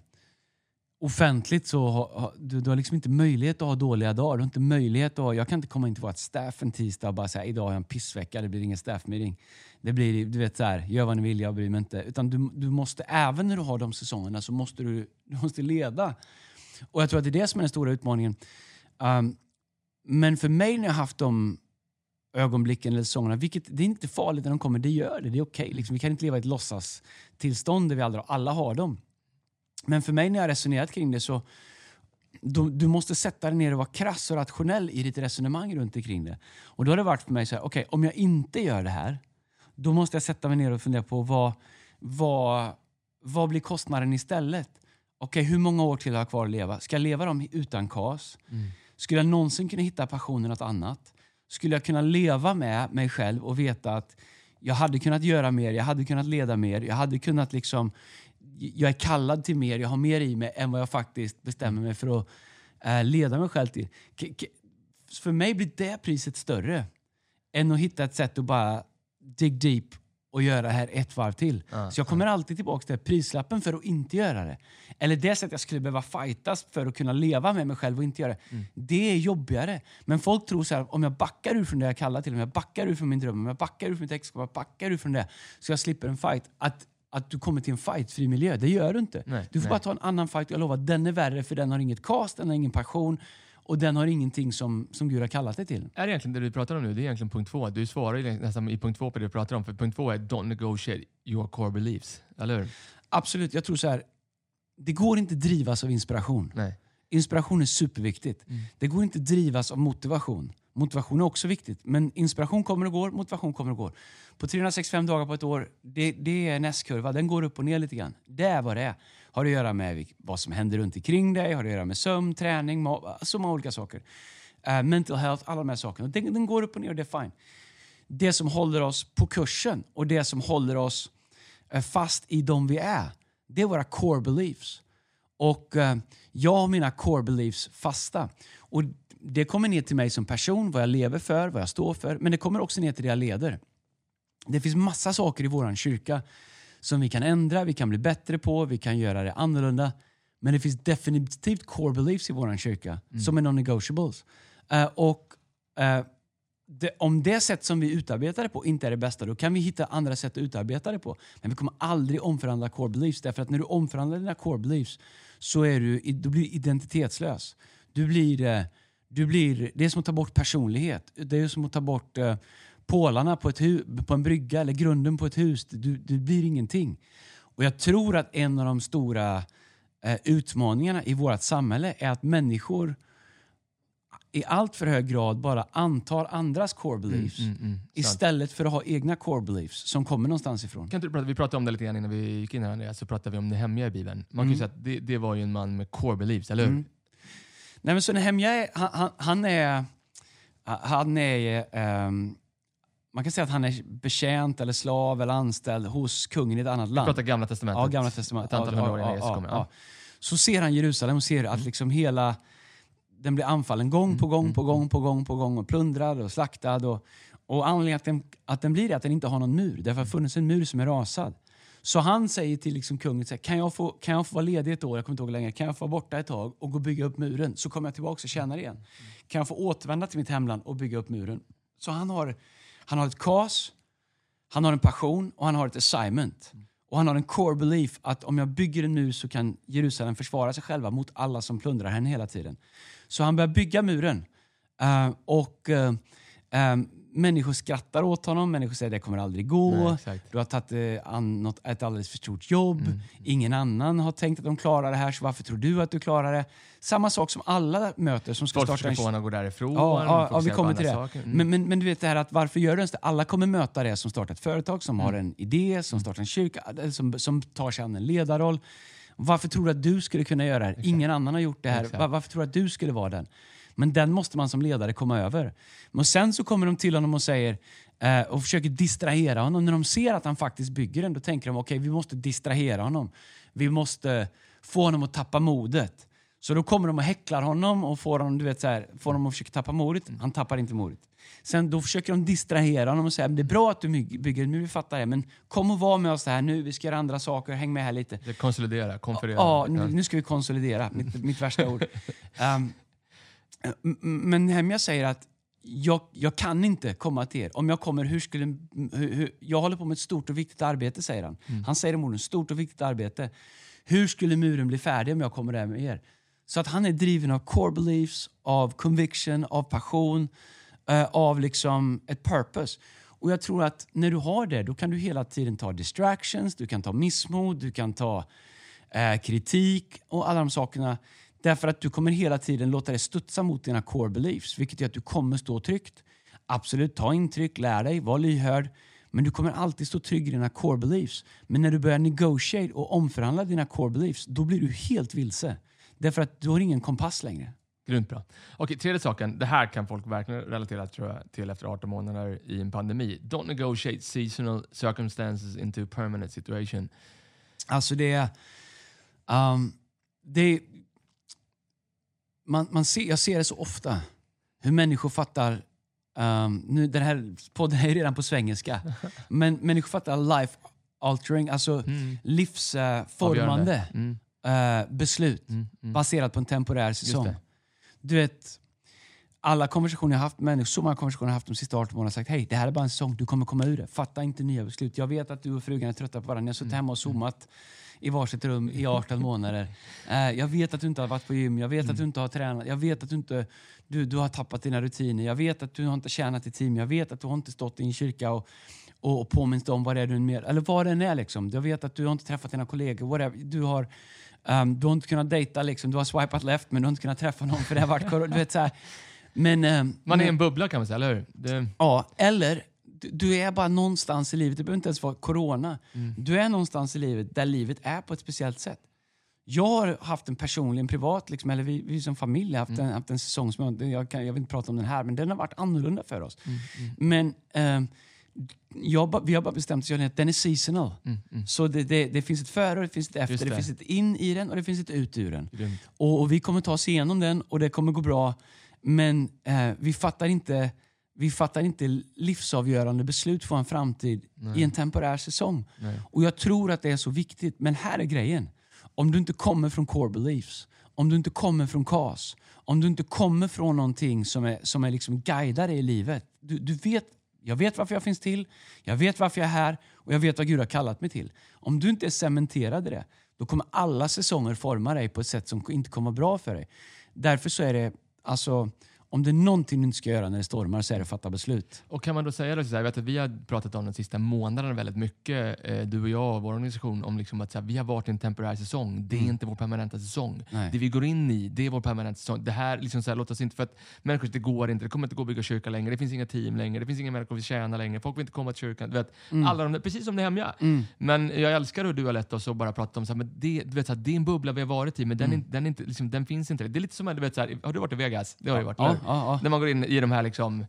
[SPEAKER 1] offentligt så har du, du har liksom inte möjlighet att ha dåliga dagar. Du har inte möjlighet att jag kan inte komma in till vårt staff en tisdag och bara säga idag har jag en pissvecka, det blir ingen staff meeting. Det blir, du vet så här, gör vad ni vill, jag bryr mig inte. Utan du, du måste, även när du har de säsongerna så måste du, du måste leda. Och jag tror att det är det som är den stora utmaningen. Um, men för mig när jag haft de ögonblicken eller säsongerna. Vilket, det är inte farligt när de kommer, det gör det. Det är okej. Okay. Liksom, vi kan inte leva i ett låtsastillstånd där vi aldrig, alla har dem. Men för mig när jag har resonerat kring det så du, du måste sätta dig ner och vara krass och rationell i ditt resonemang runt omkring det. Och då har det varit för mig så här, okej, okay, om jag inte gör det här, då måste jag sätta mig ner och fundera på vad, vad, vad blir kostnaden istället? Okej, okay, hur många år till har jag kvar att leva? Ska jag leva dem utan KAS? Mm. Skulle jag någonsin kunna hitta passionen något annat? skulle jag kunna leva med mig själv och veta att jag hade kunnat göra mer, jag hade kunnat leda mer, jag hade kunnat liksom... Jag är kallad till mer, jag har mer i mig än vad jag faktiskt bestämmer mig för att äh, leda mig själv till. K för mig blir det priset större än att hitta ett sätt att bara dig deep och göra det här ett varv till. Uh, så jag kommer uh. alltid tillbaka till prislappen för att inte göra det. Eller det sättet jag skulle behöva fightas för att kunna leva med mig själv och inte göra det. Mm. Det är jobbigare. Men folk tror så här, om jag backar ur från det jag kallar till, om jag backar ur från min dröm, om jag backar ur från mitt äktenskap, jag backar ur från det, så jag slipper en fight. Att, att du kommer till en fightfri miljö, det gör du inte. Nej, du får nej. bara ta en annan fight. Jag lovar, den är värre för den har inget cast, den har ingen passion. Och den har ingenting som, som Gud har kallat dig till.
[SPEAKER 2] Är det egentligen det du pratar om nu? Det är egentligen punkt två. Du svarar nästan i punkt två på det du pratar om. För punkt två är don't negotiate your core beliefs. Eller hur?
[SPEAKER 1] Absolut. Jag tror så här. Det går inte att drivas av inspiration.
[SPEAKER 2] Nej.
[SPEAKER 1] Inspiration är superviktigt. Mm. Det går inte att drivas av motivation. Motivation är också viktigt. Men inspiration kommer och går, motivation kommer och går. På 365 dagar på ett år, det, det är en S-kurva. Den går upp och ner lite grann. Det är vad det är. Har att göra med vad som händer runt omkring dig, har att göra med sömn, träning, alltså så många olika saker. Uh, mental health, alla de här sakerna. Den, den, går upp och ner och det är fine. Det som håller oss på kursen och det som håller oss eh, fast i de vi är. Det är våra core beliefs. Och uh, jag har mina core beliefs fasta. Och det kommer ner till mig som person, vad jag lever för, vad jag står för. Men det kommer också ner till det jag leder. Det finns massa saker i vår kyrka som vi kan ändra, vi kan bli bättre på, vi kan göra det annorlunda. Men det finns definitivt core beliefs i vår kyrka som är non-negotiables. Eh, och eh, det, om det sätt som vi utarbetar det på inte är det bästa, då kan vi hitta andra sätt att utarbeta det på. Men vi kommer aldrig omförhandla core beliefs, därför att när du omförhandlar dina core beliefs så är du, då blir du identitetslös. Du blir, eh, du blir, det är som att ta bort personlighet. Det är som att ta bort pålarna på, ett hu- på en brygga eller grunden på ett hus. Du, du blir ingenting. Och jag tror att en av de stora eh, utmaningarna i vårt samhälle är att människor i allt för hög grad bara antar andras core beliefs
[SPEAKER 2] Mm, mm, sant.
[SPEAKER 1] istället för att ha egna core beliefs som kommer någonstans ifrån.
[SPEAKER 2] Kan inte du prata, vi pratade om det lite grann innan vi gick in här Andreas, så pratade vi om Nehemja i Bibeln. Man kan ju säga att det, det var ju en man med core beliefs, eller hur?
[SPEAKER 1] Mm. Nej, men så Nehemja han, han, han är... Han är ehm, man kan säga att han är betjänt, eller slav eller anställd hos kungen i ett annat land.
[SPEAKER 2] pratar gamla testamentet.
[SPEAKER 1] Ja, gamla testamentet.
[SPEAKER 2] Ett antal
[SPEAKER 1] Ja,
[SPEAKER 2] hundra år innan Jesus kommer.
[SPEAKER 1] ja. Så ser han Jerusalem och ser att liksom hela den blir anfallen gång på gång på gång på gång på gång och plundrad och slaktad. Och, och anledningen att den, att den blir det att den inte har någon mur. Därför att det har funnits en mur som är rasad. Så han säger till liksom kungen, så här, kan, jag få, kan jag få vara ledig ett år, jag kommer inte ihåg längre, kan jag få vara borta ett tag och gå och bygga upp muren? Så kommer jag tillbaka och tjänar igen. Kan jag få återvända till mitt hemland och bygga upp muren? Så han har, han har ett cause, han har en passion och han har ett assignment. Och han har en core belief att om jag bygger en mur så kan Jerusalem försvara sig själva mot alla som plundrar henne hela tiden. Så han börjar bygga muren. Uh, och uh, Människor skrattar åt honom, människor säger det kommer aldrig gå.
[SPEAKER 2] Nej, exakt.
[SPEAKER 1] du har tagit eh, an något, ett alldeles för stort jobb. Ingen annan har tänkt att de klarar det här, så varför tror du att du klarar det? Samma sak som alla möter som ska
[SPEAKER 2] Folk
[SPEAKER 1] starta
[SPEAKER 2] försöker
[SPEAKER 1] en
[SPEAKER 2] få honom att gå därifrån.
[SPEAKER 1] Ja, ja, ja, vi kommer till det.
[SPEAKER 2] Mm.
[SPEAKER 1] Men, men, men du vet det här att varför gör du ens det? Alla kommer möta det som startar ett företag, som har en idé, som startar en kyrka, eller som, som tar sig an en ledarroll. Varför tror du att du skulle kunna göra det här? Ingen annan har gjort det här.
[SPEAKER 2] Exakt.
[SPEAKER 1] Var, varför tror du att du skulle vara den? Men den måste man som ledare komma över. Men sen så kommer de till honom och säger eh, och försöker distrahera honom. När de ser att han faktiskt bygger den, då tänker de okej, vi måste distrahera honom. Vi måste få honom att tappa modet. Så då kommer de och häcklar honom och får honom, du vet, så här, får honom att försöka tappa modet. Han tappar inte modet. Sen då försöker de distrahera honom och säga det är bra att du bygger, nu vi fattar det, men kom och var med oss här nu, vi ska göra andra saker, häng med här lite.
[SPEAKER 2] Konsolidera, konferera.
[SPEAKER 1] Ja, nu, nu ska vi konsolidera, mitt, mitt värsta ord. Um, men Nehemja säger att jag, jag kan inte komma till er. Om jag kommer, hur skulle... Hur, hur, jag håller på med ett stort och viktigt arbete, säger han. Han säger orden, stort och viktigt arbete. Hur skulle muren bli färdig om jag kommer där med er? Så att han är driven av core beliefs, av conviction, av passion, eh, av liksom ett purpose. Och jag tror att när du har det, då kan du hela tiden ta distractions, du kan ta missmod, du kan ta eh, kritik och alla de sakerna. Därför att du kommer hela tiden låta det studsa mot dina core beliefs, vilket gör att du kommer stå tryggt. Absolut, ta intryck, lär dig, var lyhörd. Men du kommer alltid stå trygg i dina core beliefs. Men när du börjar negotiate och omförhandla dina core beliefs, då blir du helt vilse. Därför att du har ingen kompass längre.
[SPEAKER 2] Grymt bra. Okej, tredje saken. Det här kan folk verkligen relatera tror jag, till efter 18 månader i en pandemi. Don't negotiate seasonal circumstances into a permanent situation.
[SPEAKER 1] Alltså det är... Um, det är man, man ser, jag ser det så ofta. Hur människor fattar... Um, nu, den här podden är redan på svengelska. men människor fattar life altering, alltså livsformande
[SPEAKER 2] Mm.
[SPEAKER 1] eh, beslut
[SPEAKER 2] Mm. Mm.
[SPEAKER 1] baserat på en temporär säsong. Du vet, alla konversationer jag haft med människor, så många konversationer jag haft de sista 18 månaderna sagt hej, det här är bara en säsong, du kommer komma ur det. Fatta inte nya beslut. Jag vet att du och frugan är trötta på varandra. Ni har suttit hemma och zoomat i varsitt rum i 18 månader. Eh, jag vet att du inte har varit på gym, jag vet att du inte har tränat, jag vet att du inte du, du har tappat dina rutiner, jag vet att du har inte tjänat i team, jag vet att du har inte stått i en kyrka och, och, och påminnt om vad det är du med, eller vad det än är. Liksom. Jag vet att du har inte träffat dina kollegor, whatever. Du har, ehm, du har inte kunnat dejta, liksom. du har swipat left men du har inte kunnat träffa någon för det har varit korona. Du vet, så här. Men, ehm,
[SPEAKER 2] Man är i en bubbla kan man säga, eller hur? Det,
[SPEAKER 1] Ja, eller du, är bara någonstans i livet, det behöver inte ens vara corona. Du är någonstans i livet där livet är på ett speciellt sätt. Jag har haft en personlig, en privat, liksom, eller vi, vi som familj har haft, en, haft en säsong som jag, jag, kan, jag vill inte prata om den här, men den har varit annorlunda för oss. Men eh, jag, vi har bara bestämt oss att den är seasonal.
[SPEAKER 2] Mm, mm.
[SPEAKER 1] Så det, det, det finns ett före och det finns ett efter. Det.
[SPEAKER 2] det.
[SPEAKER 1] finns ett in i den och det finns ett ut ur den. Och, och vi kommer ta oss igenom den och det kommer gå bra. Men eh, vi, fattar inte, vi fattar inte livsavgörande beslut för en framtid i en temporär säsong.
[SPEAKER 2] Nej.
[SPEAKER 1] Och jag tror att det är så viktigt. Men här är grejen. Om du inte kommer från core beliefs, om du inte kommer från KAS, om du inte kommer från någonting som, är, som är liksom guidar dig i livet. Du, du vet, jag vet varför jag finns till, jag vet varför jag är här och jag vet vad Gud har kallat mig till. Om du inte är cementerad i det, då kommer alla säsonger forma dig på ett sätt som inte kommer vara bra för dig. Därför så är det, alltså, om det är någonting du inte ska göra när det stormar så är det att fatta beslut.
[SPEAKER 2] Och kan man då säga då, så här, vet att vi har pratat om den sista månaden väldigt mycket, eh, du och jag och vår organisation, om liksom att så här, vi har varit i en temporär säsong. Det är inte vår permanenta säsong.
[SPEAKER 1] Mm. Nej.
[SPEAKER 2] Det vi går in i, det är vår permanenta säsong. Det här, liksom så här, låt oss inte, för att människor, det går inte, det kommer inte gå att bygga kyrka längre, det finns inga team längre, det finns inga människor vi tjänar längre, folk vill inte komma till kyrkan. Du vet,
[SPEAKER 1] Mm.
[SPEAKER 2] alla de precis som det hemliga. Men jag älskar hur du har lett oss att bara prata om så här, men det, du vet, så här, det är en bubbla vi har varit i, men den, är, den, är inte, liksom, den finns inte. Det är lite som, du vet, så har du varit i Vegas? Det har du varit,
[SPEAKER 1] Ja? Ja.
[SPEAKER 2] När man går in i de här liksom,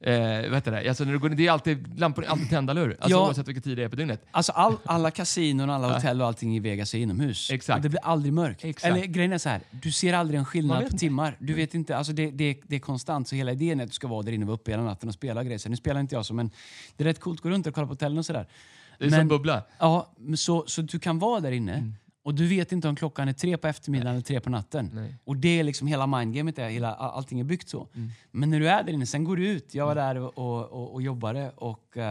[SPEAKER 2] eh, heter det? Alltså, när du går in, det är alltid, lampor är alltid tända, eller hur? Alltså,
[SPEAKER 1] Ja.
[SPEAKER 2] Oavsett vilken tid det är på dygnet.
[SPEAKER 1] Alltså all, alla kasinon, alla hotell och allting i Vegas är inomhus.
[SPEAKER 2] Exakt.
[SPEAKER 1] Och det blir aldrig mörkt.
[SPEAKER 2] Exakt.
[SPEAKER 1] Eller grejen är så här, du ser aldrig en skillnad
[SPEAKER 2] vet
[SPEAKER 1] på timmar. Du vet inte, alltså det, det, det är konstant. Så hela idén är att du ska vara där inne och vara uppe hela natten och spela grejer. Så Nu spelar inte jag så, men det är rätt coolt att gå runt och kolla på hotellen och sådär.
[SPEAKER 2] Det är
[SPEAKER 1] Men-
[SPEAKER 2] som bubbla.
[SPEAKER 1] Ja, så, så du kan vara där inne
[SPEAKER 2] Mm.
[SPEAKER 1] Och du vet inte om klockan är tre på eftermiddagen eller tre på natten.
[SPEAKER 2] Nej.
[SPEAKER 1] Och det är liksom hela mindgamet, är, hela, all- allting är byggt så.
[SPEAKER 2] Mm.
[SPEAKER 1] Men när du är där inne, sen går du ut. Jag var där och, och, och, jobbade och uh,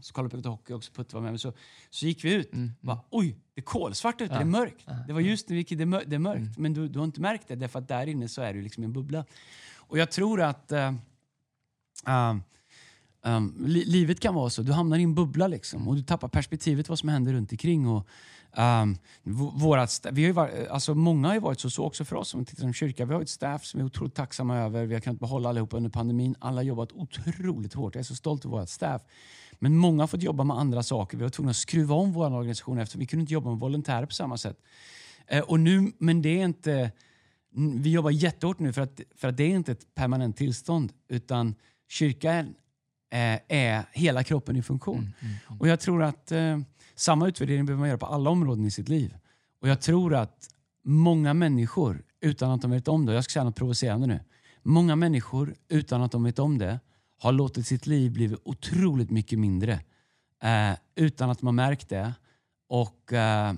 [SPEAKER 1] så kollade på lite hockey också, Putte var med. Så, så gick vi ut.
[SPEAKER 2] Mm.
[SPEAKER 1] Bara, Oj, det är kolsvart ute, det är mörkt. Det var just när vi gick, det är, mör- det är mörkt.
[SPEAKER 2] Mm.
[SPEAKER 1] Men du, du har inte märkt det, därför att där inne så är du liksom i en bubbla. Och jag tror att eh, um, um, li livet kan vara så. Du hamnar i en bubbla liksom, och du tappar perspektivet vad som händer runt omkring. Och, um, vårat vi har ju varit, alltså många har ju varit så, så också för oss. som tittar som kyrka. Vi har ett staff som vi är otroligt tacksamma över. Vi har kunnat behålla allihopa under pandemin. Alla har jobbat otroligt hårt. Jag är så stolt över vårt staff. Men många har fått jobba med andra saker. Vi var tvungna att skruva om vår organisation eftersom vi kunde inte jobba med volontärer på samma sätt. Uh, och nu, men det är inte... Vi jobbar jättehårt nu för att, för att det är inte ett permanent tillstånd. Utan kyrkan är hela kroppen i funktion. Och jag tror att eh, samma utvärdering behöver man göra på alla områden i sitt liv. Och jag tror att många människor, utan att de vet om det, jag ska säga något provocerande nu. Många människor, utan att de vet om det, har låtit sitt liv bli otroligt mycket mindre. Eh, utan att man märkt det. Och eh,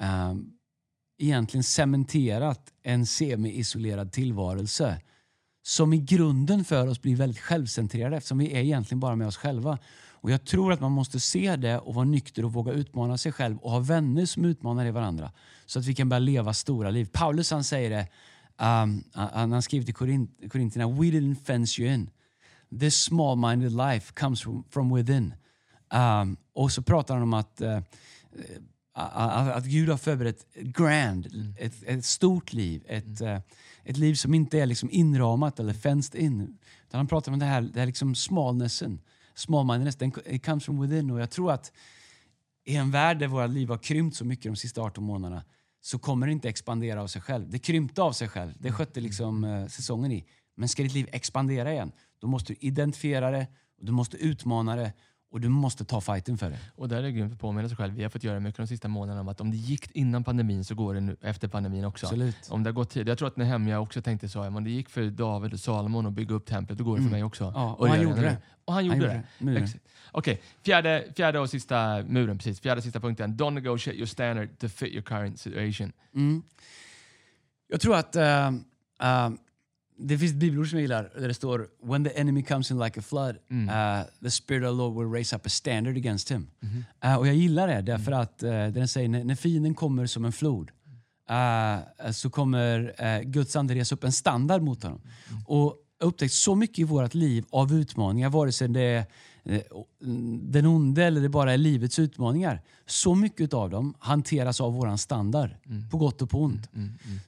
[SPEAKER 1] eh, egentligen cementerat en semi-isolerad tillvarelse som i grunden för oss blir väldigt självcentrerade eftersom vi är egentligen bara med oss själva. Och Jag tror att man måste se det och vara nykter och våga utmana sig själv och ha vänner som utmanar i varandra så att vi kan börja leva stora liv. Paulus han säger det, um, han han skriver till Korint- Korinterna, we didn't fence you in. This small-minded life comes from, from within. Um, och så pratar han om att uh, att, Gud har förberett ett grand, ett, ett stort liv. Ett, eh, ett liv som inte är liksom inramat eller fenced in. Utan han pratar om det här, det här liksom smallnessen, smallmindedness, den it comes from within. Och jag tror att i en värld där våra liv har krympt så mycket de sista 18 månaderna så kommer det inte expandera av sig själv. Det krympte av sig själv. Det skötte liksom eh, säsongen i. Men ska ditt liv expandera igen, då måste du identifiera det, och du måste utmana det och du måste ta fighten för det.
[SPEAKER 2] Och där är det grymt att påminna sig själv. Vi har fått göra mycket de sista månaderna om att om det gick innan pandemin så går det nu efter pandemin också.
[SPEAKER 1] Absolut.
[SPEAKER 2] Om det har gått tid. Jag tror att Nehemja också tänkte så. Om det gick för David och Salomon att bygga upp templet, då går det för mig också.
[SPEAKER 1] Mm. Ja, och
[SPEAKER 2] att
[SPEAKER 1] han gjorde
[SPEAKER 2] nu.
[SPEAKER 1] det.
[SPEAKER 2] Och han gjorde
[SPEAKER 1] Han
[SPEAKER 2] det.
[SPEAKER 1] det. Muren.
[SPEAKER 2] Okej, fjärde, fjärde och sista muren. Precis. Fjärde och sista punkten. Don't negotiate your standard to fit your current situation.
[SPEAKER 1] Mm. Jag tror att eh, eh, det finns ett bibelord som jag gillar där det står When the enemy comes in like a flood, eh, the spirit of the Lord will raise up a standard against him. Eh, och jag gillar det därför att uh, den säger när, när fienden kommer som en flod eh, så kommer eh, Guds ande resa upp en standard mot honom. Och jag har upptäckt så mycket i vårt liv av utmaningar, vare sig det är den onde eller det bara är livets utmaningar. Så mycket av dem hanteras av våran standard, på gott och på ont.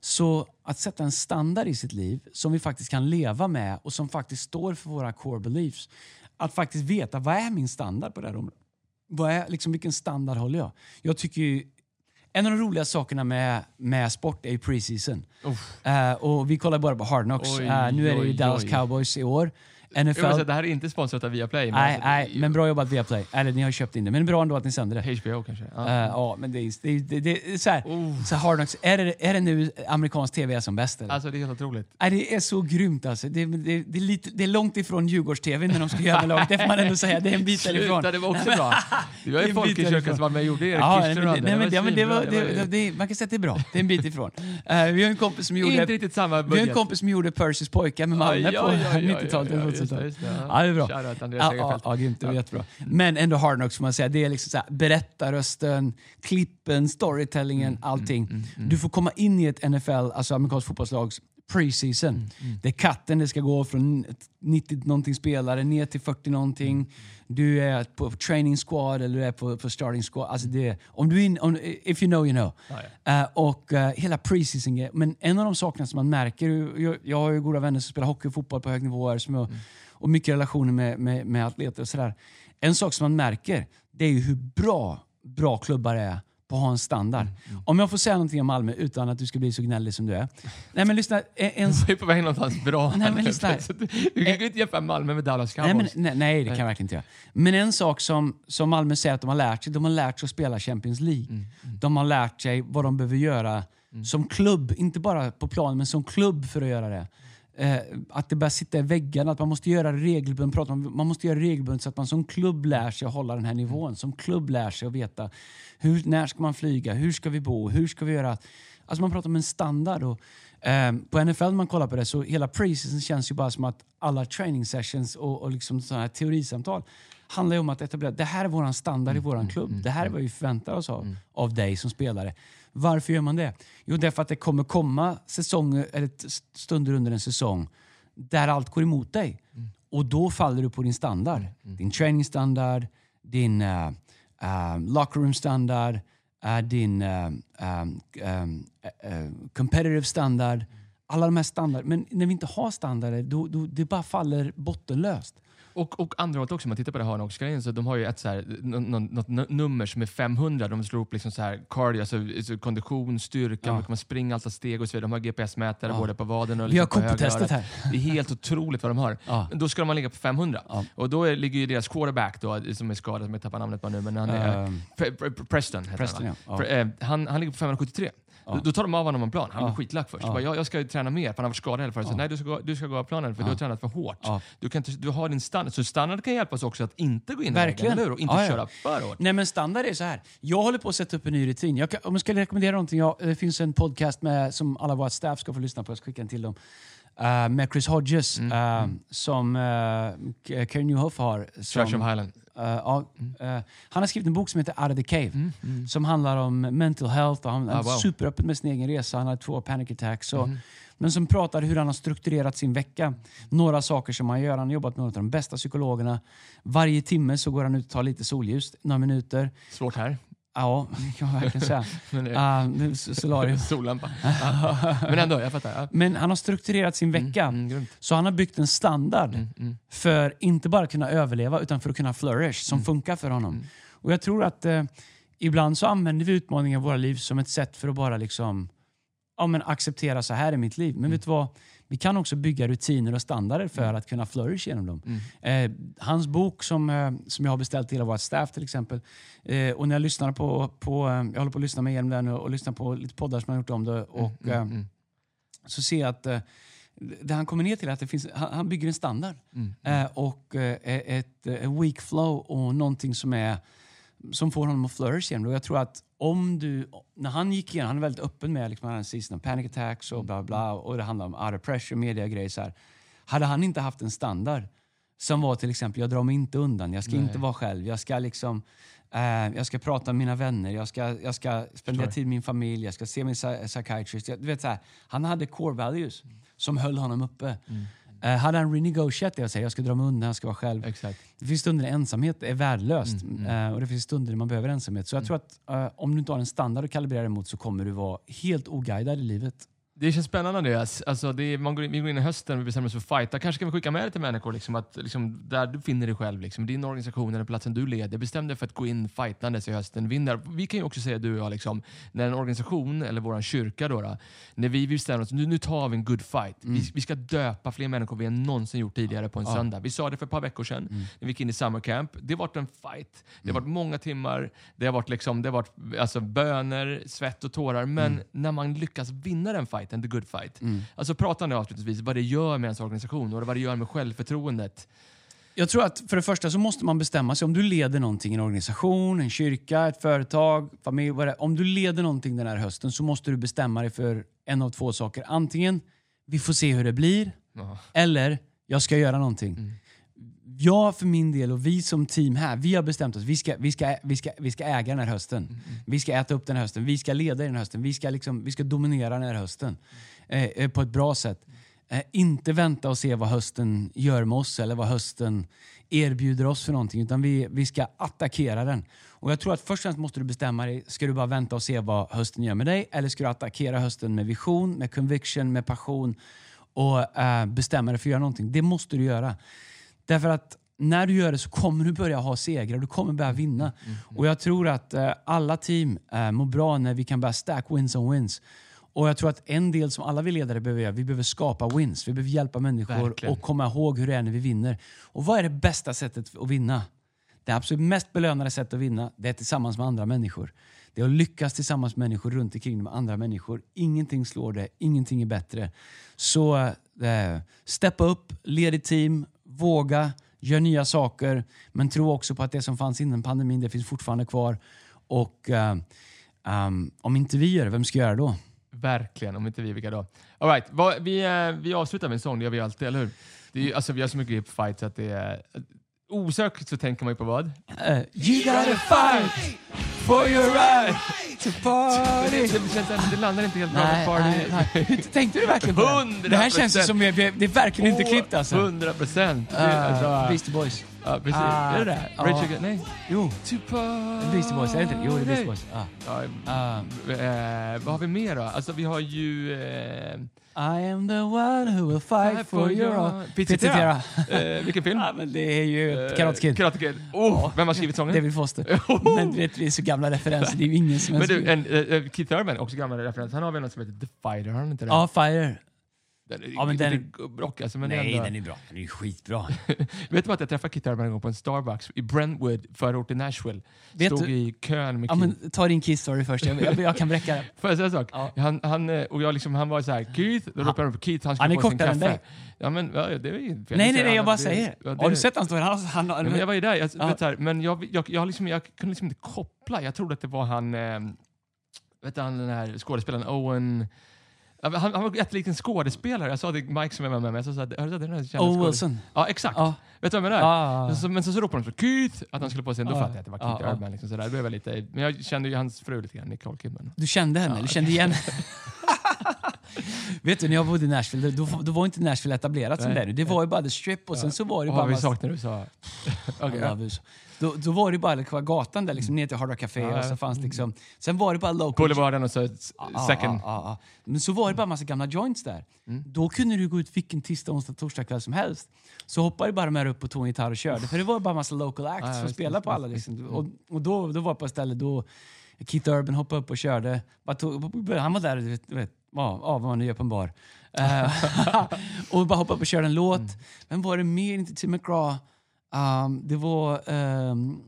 [SPEAKER 1] Så att sätta en standard i sitt liv som vi faktiskt kan leva med och som faktiskt står för våra core beliefs. Att faktiskt veta vad är min standard på det här området. Vad är, liksom, vilken standard håller jag? Jag tycker ju, en av de roliga sakerna med, med sport är ju preseason. Eh, och vi kollar bara på Hard Knocks.
[SPEAKER 2] Oj,
[SPEAKER 1] Eh, nu är det ju Dallas
[SPEAKER 2] oj.
[SPEAKER 1] Cowboys i år.
[SPEAKER 2] Jag vill säga,
[SPEAKER 1] NFL...
[SPEAKER 2] det här är inte sponsrat av Viaplay. Men
[SPEAKER 1] Nej,
[SPEAKER 2] alltså,
[SPEAKER 1] nej, men bra jobbat Viaplay. Eller ni har köpt in det. Men bra ändå att ni sänder det.
[SPEAKER 2] HBO kanske? Ja.
[SPEAKER 1] Eh, ja, men det är, det det det är så här,
[SPEAKER 2] Oh.
[SPEAKER 1] så Hard Knocks, är det, är det nu amerikansk tv är som bäst eller?
[SPEAKER 2] Alltså det är helt otroligt.
[SPEAKER 1] Nej, det är så grymt alltså. Det, det, det, är, lite, det är långt ifrån Djurgårds-tv när de ska göra med laget. Det får man ändå säga. Det är en bit därifrån.
[SPEAKER 2] Sluta, det var också bra. Det var
[SPEAKER 1] är
[SPEAKER 2] ju folk i köket som var med och gjorde Erik
[SPEAKER 1] Ja,
[SPEAKER 2] Kirster
[SPEAKER 1] nej, men, men, det var, det, det,
[SPEAKER 2] ju-
[SPEAKER 1] man kan säga att det är bra. Det är en bit ifrån. Eh, vi har en kompis som gjorde...
[SPEAKER 2] Inte riktigt samma
[SPEAKER 1] Vi har en
[SPEAKER 2] budget.
[SPEAKER 1] kompis som gjorde Percys pojkar med Malmö på
[SPEAKER 2] aj, aj, aj,
[SPEAKER 1] 90-talet.
[SPEAKER 2] Just det,
[SPEAKER 1] 2000-talet.
[SPEAKER 2] just det, ja.
[SPEAKER 1] Ja, det är bra.
[SPEAKER 2] Shoutout Andreas
[SPEAKER 1] Ja, ja, ja, grymt. Det var
[SPEAKER 2] Ja.
[SPEAKER 1] jättebra. Men ändå Hard Knocks får man säga. Det är liksom så här, berättarrösten, klippen, storytellingen, allting. Du får komma in i ett NFL, alltså amerikansk fotbollslags preseason. Det är katten, det ska gå från 90 någonting spelare ner till 40 någonting. Du är på training squad eller du är på, på starting squad. Alltså det, om du är in, om, if you know you know.
[SPEAKER 2] Ja,
[SPEAKER 1] Eh, och eh, hela preseason. Men en av de sakerna som man märker, jag, jag har ju goda vänner som spelar hockey och fotboll på hög nivå som jag, och mycket relationer med, med, med atleter och sådär. En sak som man märker, det är ju hur bra, bra klubbar är på att ha en standard. Om jag får säga någonting om Malmö utan att du ska bli så gnällig som du är. Nej men lyssna, en, en,
[SPEAKER 2] Vi är på väg någonstans bra.
[SPEAKER 1] Nej, men lyssna
[SPEAKER 2] Du du kan ju inte jämföra Malmö med Dallas
[SPEAKER 1] Nej, men,
[SPEAKER 2] Cowboys.
[SPEAKER 1] nej, nej, det kan jag verkligen inte göra. Men en sak som, som Malmö säger att de har lärt sig, de har lärt sig att spela Champions League.
[SPEAKER 2] Mm,
[SPEAKER 1] De har lärt sig vad de behöver göra som klubb, inte bara på plan, men som klubb för att göra det. Eh, att det börjar sitta i väggarna, att man måste göra det regelbundet, prata om, man måste göra det regelbundet så att man som klubb lär sig att hålla den här nivån. Som klubb lär sig att veta hur, när ska man flyga, hur ska vi bo, hur ska vi göra. Alltså man pratar om en standard. Och, eh, på NFL när man kollar på det så hela preseason känns ju bara som att alla training sessions och, och liksom sådana här teorisamtal handlar ju om att etablera det här är våran standard i våran klubb. Det här är vad vi förväntar oss av, av dig som spelare. Varför gör man det? Jo, därför att det kommer komma säsonger, eller stunder under en säsong där allt går emot dig. Och då faller du på din standard. Din trainingstandard, din uh, uh, locker room standard, uh, din uh, um, uh, competitive standard. Alla de här standarder. Men när vi inte har standarder, då, då det bara faller bottenlöst.
[SPEAKER 2] Och, och andra hållet också, om man tittar på det här Hardknocks-grejen, så de har ju ett så här, nå- nå- något nu- nummer som är 500. De slår upp liksom så här cardio, alltså, alltså kondition, styrka,
[SPEAKER 1] Ja.
[SPEAKER 2] man springa allt steg och så vidare. De har GPS-mätare
[SPEAKER 1] Ja.
[SPEAKER 2] både på vaden och
[SPEAKER 1] Vi har
[SPEAKER 2] liksom på högra
[SPEAKER 1] Cooper-testet
[SPEAKER 2] örat.
[SPEAKER 1] här.
[SPEAKER 2] Det är helt otroligt vad de har.
[SPEAKER 1] Ja.
[SPEAKER 2] Då ska man ligga på 500.
[SPEAKER 1] Ja.
[SPEAKER 2] Och då är, ligger ju deras quarterback då, som är skadad, som jag tappar namnet på nu, men han är... Pre- Preston heter
[SPEAKER 1] Preston,
[SPEAKER 2] han, eh, han, han ligger på 573.
[SPEAKER 1] Ja.
[SPEAKER 2] Då, då tar de av honom en plan. Han
[SPEAKER 1] Ja.
[SPEAKER 2] blir skitlack först.
[SPEAKER 1] Ja.
[SPEAKER 2] Bara, jag, jag ska träna mer, för han har varit skadad hela. Så
[SPEAKER 1] Ja.
[SPEAKER 2] nej, du ska, gå, du ska gå av planen för
[SPEAKER 1] Ja.
[SPEAKER 2] du har tränat för hårt.
[SPEAKER 1] Ja.
[SPEAKER 2] Du, kan inte, du har din standard. Så standard kan hjälpa oss också att inte gå in i
[SPEAKER 1] Verkligen.
[SPEAKER 2] väggen, eller hur? Och inte
[SPEAKER 1] Ja, ja.
[SPEAKER 2] köra för hårt.
[SPEAKER 1] Nej men standard är så här. Jag håller på att sätta upp en ny rutin. Jag kan, om jag ska rekommendera någonting. Jag, det finns en podcast med, som alla våra staff ska få lyssna på. Jag ska skicka den till dem. Eh, med Chris Hodges
[SPEAKER 2] Mm,
[SPEAKER 1] eh, som uh, Kerry Newhoff har. Som,
[SPEAKER 2] Church of Highland.
[SPEAKER 1] Ja, eh, han har skrivit en bok som heter Out of the Cave. Som handlar om mental health. Och han är
[SPEAKER 2] Ah, wow.
[SPEAKER 1] superöppen med sin egen resa. Han har två panic attacks. Och,
[SPEAKER 2] Mm.
[SPEAKER 1] Men som pratar hur han har strukturerat sin vecka. Några saker som han gör. Han har jobbat med några av de bästa psykologerna. Varje timme så går han ut och tar lite solljus, några minuter.
[SPEAKER 2] Svårt här.
[SPEAKER 1] Ja, det kan man verkligen säga.
[SPEAKER 2] Men
[SPEAKER 1] s- solarium.
[SPEAKER 2] Sollampa. Men ändå, jag fattar.
[SPEAKER 1] Men han har strukturerat sin vecka.
[SPEAKER 2] Mm, grymt.
[SPEAKER 1] Så han har byggt en standard
[SPEAKER 2] Mm, mm.
[SPEAKER 1] för inte bara att kunna överleva utan för att kunna flourish som funkar för honom. Och jag tror att eh, ibland så använder vi utmaningar i våra liv som ett sätt för att bara liksom ja, men acceptera så här är mitt liv. Men vet du vad? Vi kan också bygga rutiner och standarder för att kunna flourish genom dem. Eh, hans bok som, eh, som jag har beställt till hela vårt staff till exempel. Eh, och när jag lyssnar på, på eh, jag håller på att lyssna med igenom den och, och lyssna på lite poddar som han har gjort om det. Och, eh,
[SPEAKER 2] Mm.
[SPEAKER 1] så ser jag att eh, det han kommer ner till är att det finns, han, bygger en standard.
[SPEAKER 2] Mm.
[SPEAKER 1] Och ett, ett weak flow och någonting som, är, som får honom att flourish igen. Och jag tror att om du, när han gick igenom, han är väldigt öppen med liksom, han panic attacks och bla bla och det handlar om out pressure, media grejer så här. Hade han inte haft en standard som var till exempel, jag drar mig inte undan, jag ska
[SPEAKER 2] Nej.
[SPEAKER 1] inte vara själv, jag ska liksom eh, jag ska prata med mina vänner, jag ska, jag ska spendera
[SPEAKER 2] Förstår.
[SPEAKER 1] tid med min familj, jag ska se min psy- psychiatrist. Jag, du vet, så här, han hade core values som höll honom uppe. Eh, hade han renegociat det och sagt jag ska dra mig undan, jag ska vara själv.
[SPEAKER 2] Exakt.
[SPEAKER 1] Det finns stunder när ensamhet är värdelöst
[SPEAKER 2] Mm,
[SPEAKER 1] Eh, och det finns stunder när man behöver ensamhet. Så jag tror att eh, om du inte har en standard att kalibrera emot så kommer du vara helt oguidad i livet.
[SPEAKER 2] Det känns spännande Andreas. Alltså det är, man går in, vi går in i hösten och vi bestämmer oss för att fighta. Kanske kan vi skicka med det till människor, liksom, att, liksom, där du finner dig själv. Liksom, din organisation eller platsen du leder. Bestäm dig för att gå in fightandes i hösten. Vinner. Vi kan ju också säga du och jag, liksom, när en organisation eller vår kyrka, då, då, när vi bestämmer oss nu, nu tar vi en good fight. Vi, vi ska döpa fler människor vi än någonsin gjort tidigare på en
[SPEAKER 1] Ja.
[SPEAKER 2] söndag. Vi sa det för ett par veckor sedan när vi gick in i summer camp. Det har varit en fight. Det har varit många timmar. Det har varit, liksom, det har varit alltså, böner, svett och tårar. Men när man lyckas vinna den fighten, the good fight. Alltså prata nu avslutningsvis vad det gör med ens organisation och vad det gör med självförtroendet.
[SPEAKER 1] Jag tror att för det första så måste man bestämma sig. Om du leder någonting, en organisation, en kyrka, ett företag, familj, vad det är. Om du leder någonting den här hösten så måste du bestämma dig för en av två saker. Antingen, vi får se hur det blir.
[SPEAKER 2] Ja.
[SPEAKER 1] Eller, jag ska göra någonting. Jag för min del och vi som team här, vi har bestämt oss. Vi ska, vi ska, vi ska, vi ska äga den här hösten. Vi ska äta upp den här hösten. Vi ska leda den här hösten. Vi ska, liksom, vi ska dominera den här hösten. Eh, eh, på ett bra sätt. Eh, inte vänta och se vad hösten gör med oss eller vad hösten erbjuder oss för någonting. Utan vi, vi ska attackera den. Och jag tror att först och främst måste du bestämma dig. Ska du bara vänta och se vad hösten gör med dig? Eller ska du attackera hösten med vision, med conviction, med passion och eh, bestämma dig för att göra någonting? Det måste du göra. Därför att när du gör det så kommer du börja ha segrar, du kommer börja vinna. Och jag tror att eh, alla team eh, mår bra när vi kan börja stack wins on wins. Och jag tror att en del som alla vi ledare behöver göra, vi behöver skapa wins. Vi behöver hjälpa människor
[SPEAKER 2] Verkligen.
[SPEAKER 1] och komma ihåg hur det är när vi vinner. Och vad är det bästa sättet att vinna? Det absolut mest belönande sättet att vinna, det är tillsammans med andra människor. Det är att lyckas tillsammans med människor runt omkring med andra människor. Ingenting slår det, ingenting är bättre. Så eh, steppa upp, led i team, våga, gör nya saker. Men tro också på att det som fanns innan pandemin, det finns fortfarande kvar. Och um, om inte vi gör det, vem ska göra det då?
[SPEAKER 2] Verkligen, om inte vi, vilka då? All right, vi, eh, vi avslutar med en sång, det gör vi alltid, eller hur? Det är, alltså, vi har så mycket fight så att det är... Osökt så tänker man ju på vad?
[SPEAKER 1] Eh, you gotta fight for your right to party.
[SPEAKER 2] det, landar inte helt bra
[SPEAKER 1] Nej,
[SPEAKER 2] med party.
[SPEAKER 1] nej, nej. Tänkte du verkligen på det?
[SPEAKER 2] 100%.
[SPEAKER 1] Det här känns ju som, det är verkligen inte klippt alltså.
[SPEAKER 2] 100 procent.
[SPEAKER 1] Uh, Beastie Boys.
[SPEAKER 2] ja, precis.
[SPEAKER 1] Ah,
[SPEAKER 2] är det det?
[SPEAKER 1] ja.
[SPEAKER 2] Rage Nej.
[SPEAKER 1] Jo,
[SPEAKER 2] To party.
[SPEAKER 1] Beastie Boys. Är det inte? Jo, det är Beastie Boys.
[SPEAKER 2] Eh, vad har vi mer då? Alltså vi har ju...
[SPEAKER 1] I am the one who will fight for your own...
[SPEAKER 2] Pizzatera. eh, vilken film?
[SPEAKER 1] Ja, men det är ju
[SPEAKER 2] Eh,
[SPEAKER 1] Karate Kid.
[SPEAKER 2] Karate Kid. Oh, vem har skrivit sången?
[SPEAKER 1] David Foster. Men du vet, det är så gamla referenser. Det är ju ingen som
[SPEAKER 2] Men du, en, eh, Keith Urban, också gammal referens. Han har väl något som heter The Fighter, har han inte det?
[SPEAKER 1] Ja, Fire.
[SPEAKER 2] Den
[SPEAKER 1] Ja, men den-
[SPEAKER 2] gubbrock alltså, men
[SPEAKER 1] Nej,
[SPEAKER 2] ändå.
[SPEAKER 1] den är bra. Den är ju skitbra.
[SPEAKER 2] Vet du att jag träffade Keith Urban en gång på en Starbucks i Brentwood, förort till Nashville.
[SPEAKER 1] Vet
[SPEAKER 2] Stod
[SPEAKER 1] du-
[SPEAKER 2] i kön med
[SPEAKER 1] Ja,
[SPEAKER 2] Keith.
[SPEAKER 1] men ta din Kiss story först. Jag, jag, jag kan bräcka den.
[SPEAKER 2] Får jag säga en sak?
[SPEAKER 1] Ja.
[SPEAKER 2] Han, han, eh, och jag liksom, han var så här, Keith, då ropade han på Keith, han skulle
[SPEAKER 1] Han är
[SPEAKER 2] få sin
[SPEAKER 1] kortare än
[SPEAKER 2] kaffe.
[SPEAKER 1] dig.
[SPEAKER 2] Ja, men ja, det är fel.
[SPEAKER 1] Nej, nej, nej,
[SPEAKER 2] Han-
[SPEAKER 1] jag bara
[SPEAKER 2] det-
[SPEAKER 1] säger.
[SPEAKER 2] ja, det-
[SPEAKER 1] Har du sett hans story? Han, han, han,
[SPEAKER 2] Ja, men jag var ju där, jag,
[SPEAKER 1] Ja.
[SPEAKER 2] vet här, men jag, jag, jag, liksom, jag kunde liksom inte koppla. Jag trodde att det var han, eh, vet du, han den här skådespelaren Owen... Ja, Han, han var jättelik en skådespelare. Jag sa till Mike som är med mig, jag sa här, hörru, den kända
[SPEAKER 1] Owen
[SPEAKER 2] skådespelaren."
[SPEAKER 1] Wilson.
[SPEAKER 2] Ja, exakt.
[SPEAKER 1] Ja.
[SPEAKER 2] Vet du vem jag menar?
[SPEAKER 1] Ja.
[SPEAKER 2] Så, men så, så ropade de så Keith, att han skulle på sig, då
[SPEAKER 1] Ja.
[SPEAKER 2] fattade jag att det var Keith
[SPEAKER 1] Ja, ja.
[SPEAKER 2] Urban. Liksom, så där. Det blev jag lite, men jag kände ju hans fru lite grann, Nicole Kidman.
[SPEAKER 1] Du kände henne?
[SPEAKER 2] Ja.
[SPEAKER 1] Du kände igen Vet du, när jag bodde i Nashville, då, då var inte Nashville etablerat som
[SPEAKER 2] Nej.
[SPEAKER 1] det är nu. Det var ju bara The Strip och sen så var det bara...
[SPEAKER 2] Åh, vi saknar USA. Okej,
[SPEAKER 1] I
[SPEAKER 2] ja.
[SPEAKER 1] love USA. Då, då var det bara liksom gatan där, liksom, ner till Hard Rock Café
[SPEAKER 2] Ja,
[SPEAKER 1] och så fanns liksom... Sen var det bara local...
[SPEAKER 2] Boulevarden och så
[SPEAKER 1] Ja,
[SPEAKER 2] second.
[SPEAKER 1] ja, ja. Men så var det bara massa gamla joints där. Då kunde du gå ut vilken tisdag, onsdag, torsdag kväll som helst. Så hoppade bara de här upp på en gitarr och körde. För det var bara massa local acts som spelade på alla. Liksom. Och, och då, då var jag på ett ställe då Keith Urban hoppade upp och körde. Han var där, du vet, ja, vad man nu gör på en bar. Eh, och bara hoppade upp och körde en låt. Men var det mer? Inte Tim McGraw. Um, det var ehm,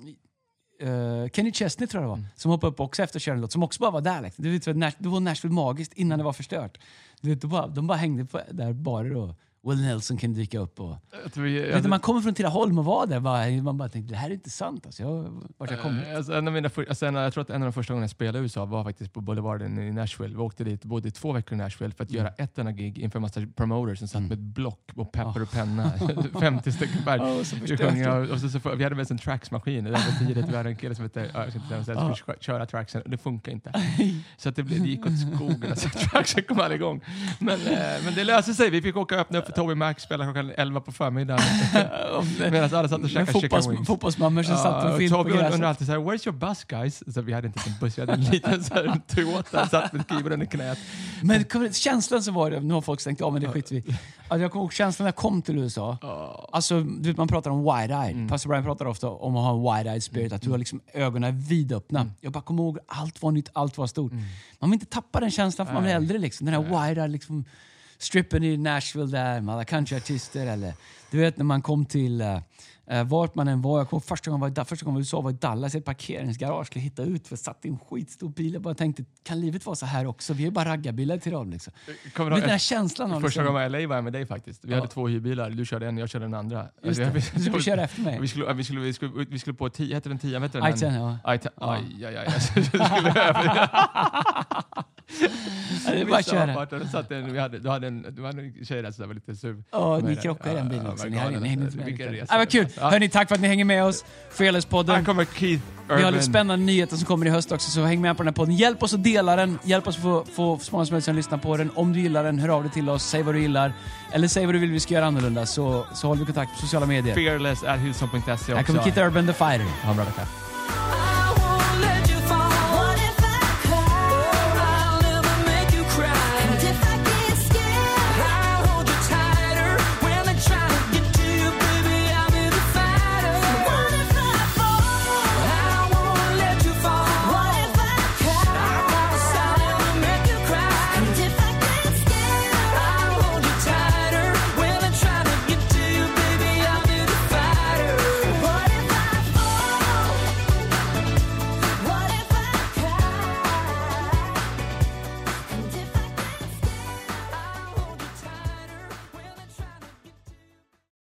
[SPEAKER 1] eh, Kenny Chesney tror jag det var, som hoppade upp också efter en låt, som också bara var där. Liksom. Du vet, det var Nashville magiskt innan det var förstört. Du vet, de, bara, de bara hängde på, där barer och Will Nelson kunde dyka upp. Och,
[SPEAKER 2] vi-
[SPEAKER 1] vet, när man kommer från Tidaholm och var där, bara, man bara tänkte det här är inte sant. Alltså, jag, vart jag kommit.
[SPEAKER 2] Eh, Alltså, en av mina, för- alltså, en, jag tror att en av de första gångerna jag spelade i USA var faktiskt på Boulevarden i Nashville. Vi åkte dit, bodde i två veckor i Nashville för att göra ett enda gig inför en massa promoters som satt med ett block och papper och penna. 50 stycken per.
[SPEAKER 1] Ja, så
[SPEAKER 2] Vi
[SPEAKER 1] förstört.
[SPEAKER 2] sjöng, och, och så, så, vi hade med oss en tracksmaskin. Det var tidigt. Vi hade en kille som hette, ja, jag ska inte säga, vad han skulle köra tracksen och det funkar inte. Så att det, blev, det gick åt skogen. Alltså, tracksen kom aldrig igång. Men, eh, men det löste sig. Vi fick åka och öppna upp Toby Mac spela klockan 11 på förmiddagen. Medan alla satt och käkade chicken
[SPEAKER 1] fotbolls,
[SPEAKER 2] wings.
[SPEAKER 1] fotbollsmammor som satt och filmade på
[SPEAKER 2] Toby
[SPEAKER 1] gräset.
[SPEAKER 2] alltid såhär, “Where's your bus guys?” Så vi hade inte en buss, vi hade en liten så här, Toyota, satt med keyboarden i knät.
[SPEAKER 1] Men känslan som var det, nu har folk stängt av men det skiter vi alltså, Jag kommer ihåg känslan när jag kom till USA. Alltså, du vet, man pratar om wide-eyed.
[SPEAKER 2] Mm.
[SPEAKER 1] Pastor Brian pratar ofta om att ha en wide-eyed spirit, att du har liksom ögonen vidöppna.
[SPEAKER 2] Mm.
[SPEAKER 1] Jag bara kommer ihåg allt var nytt, allt var stort. Man vill inte tappa den känslan för man blir äldre. Liksom. Den här wide-eyed liksom, strippen i Nashville där med alla countryartister. Eller du vet när man kom till uh, vart man än var. Jag kom första gången var, i första gången var i USA var i Dallas i ett parkeringsgarage. Skulle hitta ut för jag satt i en skitstor bil. Jag bara tänkte, kan livet vara så här också? Vi är ju bara raggarbilar till dem. Liksom.
[SPEAKER 2] Kommer
[SPEAKER 1] Du
[SPEAKER 2] du
[SPEAKER 1] vet den här känslan av
[SPEAKER 2] första
[SPEAKER 1] liksom,
[SPEAKER 2] gången jag var i LA var jag med dig faktiskt. Vi hade två hyrbilar, du körde en, jag körde den andra.
[SPEAKER 1] Just det.
[SPEAKER 2] Alltså,
[SPEAKER 1] Du skulle köra efter mig.
[SPEAKER 2] Vi skulle, vi skulle, vi skulle, vi skulle på tio, hette den tio? Hette den?
[SPEAKER 1] I-10, ja.
[SPEAKER 2] I-10, aj, aj, aj.
[SPEAKER 1] Det är bara att köra.
[SPEAKER 2] då satt en, vi hade, du, hade en, du hade en tjej där som var lite sur.
[SPEAKER 1] Ja, ni
[SPEAKER 2] det.
[SPEAKER 1] krockade i den bilen också. Ni hade- ni hängde inte. Ja, vad kul!
[SPEAKER 2] Ja.
[SPEAKER 1] Hörni, tack för att ni hänger med oss.
[SPEAKER 2] Här
[SPEAKER 1] Fearless-podden.
[SPEAKER 2] kommer Keith
[SPEAKER 1] Vi har
[SPEAKER 2] Urban.
[SPEAKER 1] lite spännande nyheter som kommer i höst också, så häng med på den här podden. Hjälp oss att dela den. Hjälp oss att få, få så många som möjligt att lyssna på den. Om du gillar den, hör av dig till oss. Säg vad du gillar. Eller säg vad du vill vi ska göra annorlunda, så, så håller vi kontakt på sociala medier.
[SPEAKER 2] Fearless at.
[SPEAKER 1] Här kommer Kit Urban, The Fighter.
[SPEAKER 2] Ha en bra vecka.